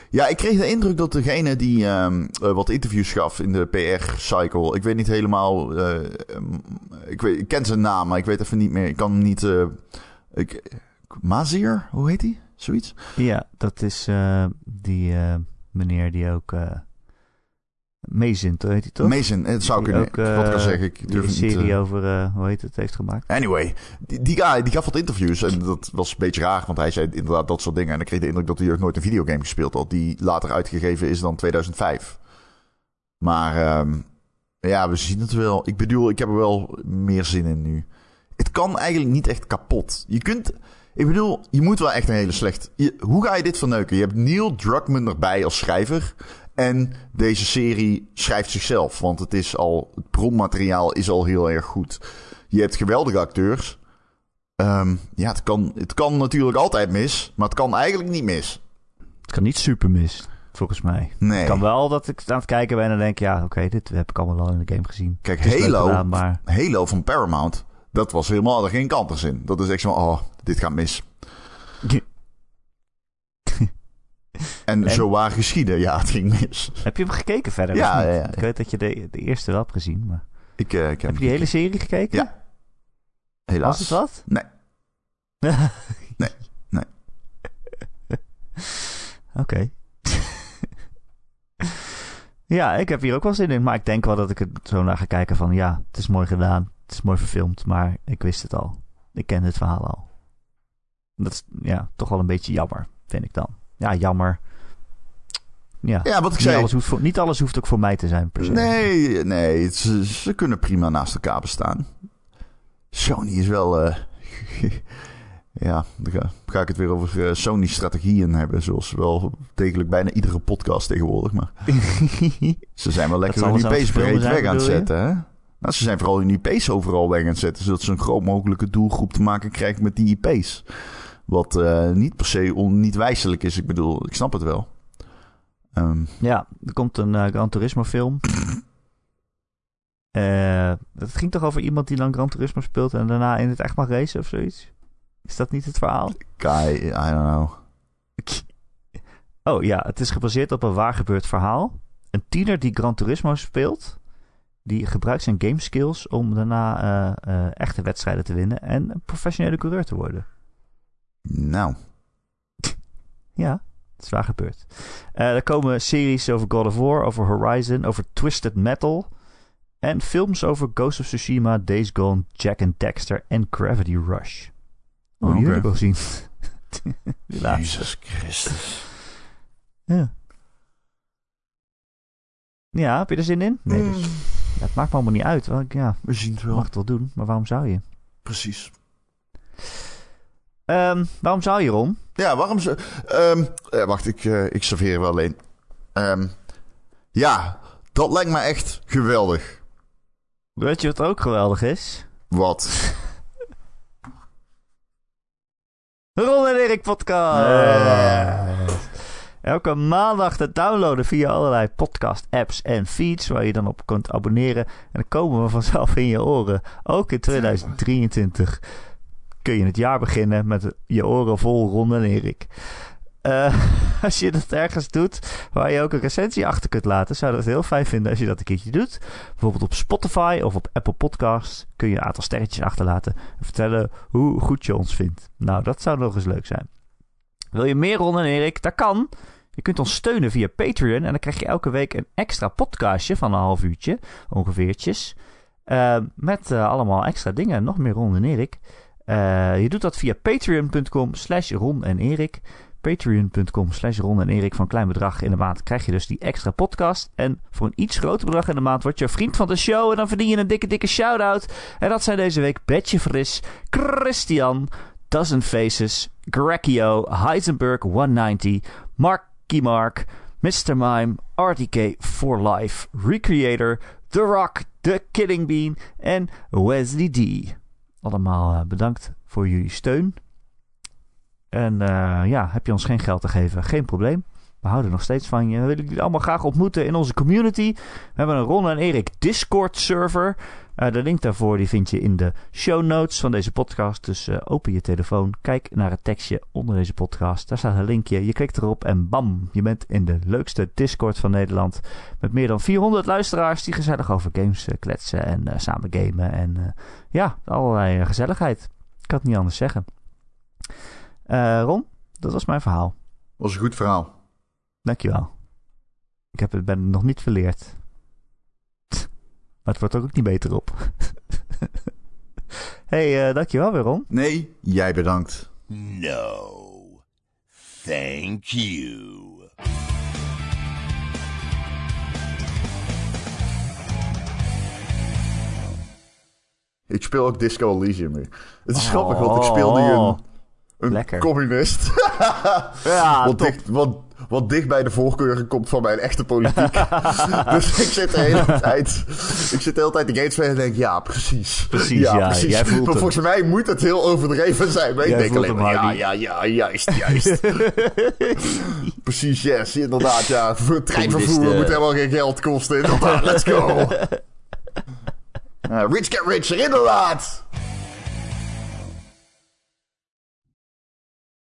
Ja, ik kreeg de indruk dat degene die ehm, eh, wat interviews gaf in de PR-cycle... Ik weet niet helemaal... eh, ik, weet, ik ken zijn naam, maar ik weet even niet meer. Ik kan niet... eh ik, Mazier? Hoe heet hij? Zoiets? Ja, dat is die meneer die ook meezint, heet hij toch? Mason, het zou kunnen. ook, wat eh, zeg, ik durf het serie niet... eh, over, eh, hoe heet het, heeft gemaakt. Anyway, die, die guy die gaf wat interviews en dat was een beetje raar, want hij zei inderdaad dat soort dingen. En ik kreeg de indruk dat hij ook nooit een videogame gespeeld had, die later uitgegeven is dan 2005. Maar ehm, ja, we zien het wel. Ik bedoel, ik heb er wel meer zin in nu. Het kan eigenlijk niet echt kapot. Je kunt, ik bedoel, je moet wel echt een hele slecht... Je, hoe ga je dit verneuken? Je hebt Neil Druckmann erbij als schrijver. En deze serie schrijft zichzelf, want het is al, het bronmateriaal is al heel erg goed. Je hebt geweldige acteurs. Ehm, ja, het kan, het kan natuurlijk altijd mis, maar het kan eigenlijk niet mis. Het kan niet super mis, volgens mij. Nee. Het kan wel dat ik aan het kijken ben en denk, ja, oké, dit heb ik allemaal al in de game gezien. Kijk, Halo, gedaan, maar Halo van Paramount, dat was helemaal er geen kanters in. Dat is echt zo, oh, dit gaat mis. En, En? zo waar geschieden, ja, het ging mis. Heb je hem gekeken verder? Ja, ja, ja. Ik weet dat je de, de eerste wel hebt gezien, maar... Ik, eh, ik heb, Heb je die hele serie gekeken? Ja. helaas. Was het wat? Nee. [LAUGHS] Nee, nee. [LAUGHS] Oké. [LAUGHS] ja, ik heb hier ook wel zin in. Maar ik denk wel dat ik er zo naar ga kijken van... Ja, het is mooi gedaan. Het is mooi verfilmd. Maar ik wist het al. Ik ken het verhaal al. Dat is ja, toch wel een beetje jammer, vind ik dan. Ja, jammer. Ja, Ja, wat ik niet, zei. alles hoeft voor, niet alles hoeft ook voor mij te zijn, per se. Nee, nee, ze, ze kunnen prima naast elkaar bestaan. Sony is wel. eh, [LAUGHS] ja, dan ga, ik het weer over eh, Sony-strategieën hebben. Zoals wel degelijk bijna iedere podcast tegenwoordig. Maar [LAUGHS] ze zijn wel lekker hun IP's breed weg aan het zetten. Hè? Nou, ze zijn vooral hun IP's overal weg aan het zetten. Zodat ze een groot mogelijke doelgroep te maken krijgen met die IP's. Wat eh, niet per se on, niet wijselijk is. Ik bedoel, ik snap het wel. Ehm, Ja, er komt een eh, Gran Turismo film. Eh, het ging toch over iemand die dan Gran Turismo speelt en daarna in het echt mag racen of zoiets? Is dat niet het verhaal? Guy, I don't know. Oh ja, het is gebaseerd op een waargebeurd verhaal. Een tiener die Gran Turismo speelt, die gebruikt zijn game skills om daarna echte wedstrijden te winnen en een professionele coureur te worden. Nou, Ja, het is waar gebeurd. Eh, er komen series over God of War, over Horizon, over Twisted Metal. En films over Ghost of Tsushima, Days Gone, Jack and Dexter en Gravity Rush. Oh, [LAUGHS] die Oké. heb ik al gezien. Die. Jezus Christus. Ja. ja, heb je er zin in? Nee, dus, ja, het maakt me allemaal niet uit. Want ja, We zien het wel. mag het wel doen, maar waarom zou je? Precies. Ehm, waarom zou je, Ron? Ja, waarom ze... ehm, eh, wacht, ik, eh, ik serveer wel alleen. Ehm, ja, dat lijkt me echt geweldig. Weet je wat ook geweldig is? Wat? [LAUGHS] Ron en Erik podcast. Elke maandag te downloaden via allerlei podcast apps en feeds waar je dan op kunt abonneren. En dan komen we vanzelf in je oren. Ook in [LAUGHS] 2023 kun je het jaar beginnen met je oren vol Ron en Erik. Als je dat ergens doet waar je ook een recensie achter kunt laten, zou dat heel fijn vinden als je dat een keertje doet. Bijvoorbeeld op Spotify of op Apple Podcasts kun je een aantal sterretjes achterlaten en vertellen hoe goed je ons vindt. Nou, dat zou nog eens leuk zijn. Wil je meer Ron en Erik? Dat kan. Je kunt ons steunen via Patreon en dan krijg je elke week een extra podcastje van een half uurtje, ongeveertjes. Eh, met eh, allemaal extra dingen. Nog meer Ron en Erik. Eh, je doet dat via patreon.com slash Ron en Erik. Patreon.com slash Ron en Erik. Van klein bedrag in de maand krijg je dus die extra podcast. En voor een iets groter bedrag in de maand word je vriend van de show. En dan verdien je een dikke, dikke shout-out. En dat zijn deze week Betje Fris, Christian, Dozen Faces, Grecchio, Heisenberg 190, Marky Mark, Mr. Mime, RTK for Life, Recreator, The Rock, The Killing Bean en Wesley D. Allemaal eh, bedankt voor jullie steun. En eh, ja, heb je ons geen geld te geven, geen probleem. We houden nog steeds van je. We willen jullie allemaal graag ontmoeten in onze community. We hebben een Ron en Erik Discord server. Eh, de link daarvoor die vind je in de show notes van deze podcast. Dus eh, open je telefoon, kijk naar het tekstje onder deze podcast. Daar staat een linkje. Je klikt erop en bam, je bent in de leukste Discord van Nederland. Met meer dan 400 luisteraars die gezellig over games eh, kletsen en samen gamen. En ja, allerlei gezelligheid. Ik kan het niet anders zeggen. Ron, dat was mijn verhaal. Was een goed verhaal. Dankjewel. Ik heb het, ben nog niet verleerd. Maar het wordt er ook niet beter op. [LAUGHS] hey, eh, dankjewel weer, Ron. Nee, jij bedankt. No. Thank you. Ik speel ook Disco Elysium weer. Het is Oh. grappig, want ik speel nu een, een Lekker. communist. [LAUGHS] Ja, wat, dicht, wat, wat dicht bij de voorkeuren komt van mijn echte politiek. [LAUGHS] dus ik zit de hele tijd... Ik zit de hele tijd de spelen en denk... Ja, precies. Precies, ja, jij voelt maar hem. volgens mij moet het heel overdreven zijn. Maar ik denk alleen maar... Ja, ja, ja, juist, juist. [LAUGHS] precies, yes. Inderdaad, ja. Treinvervoer moet helemaal geen geld kosten. Inderdaad, let's go. Ja, [LAUGHS] rich get richer, inderdaad.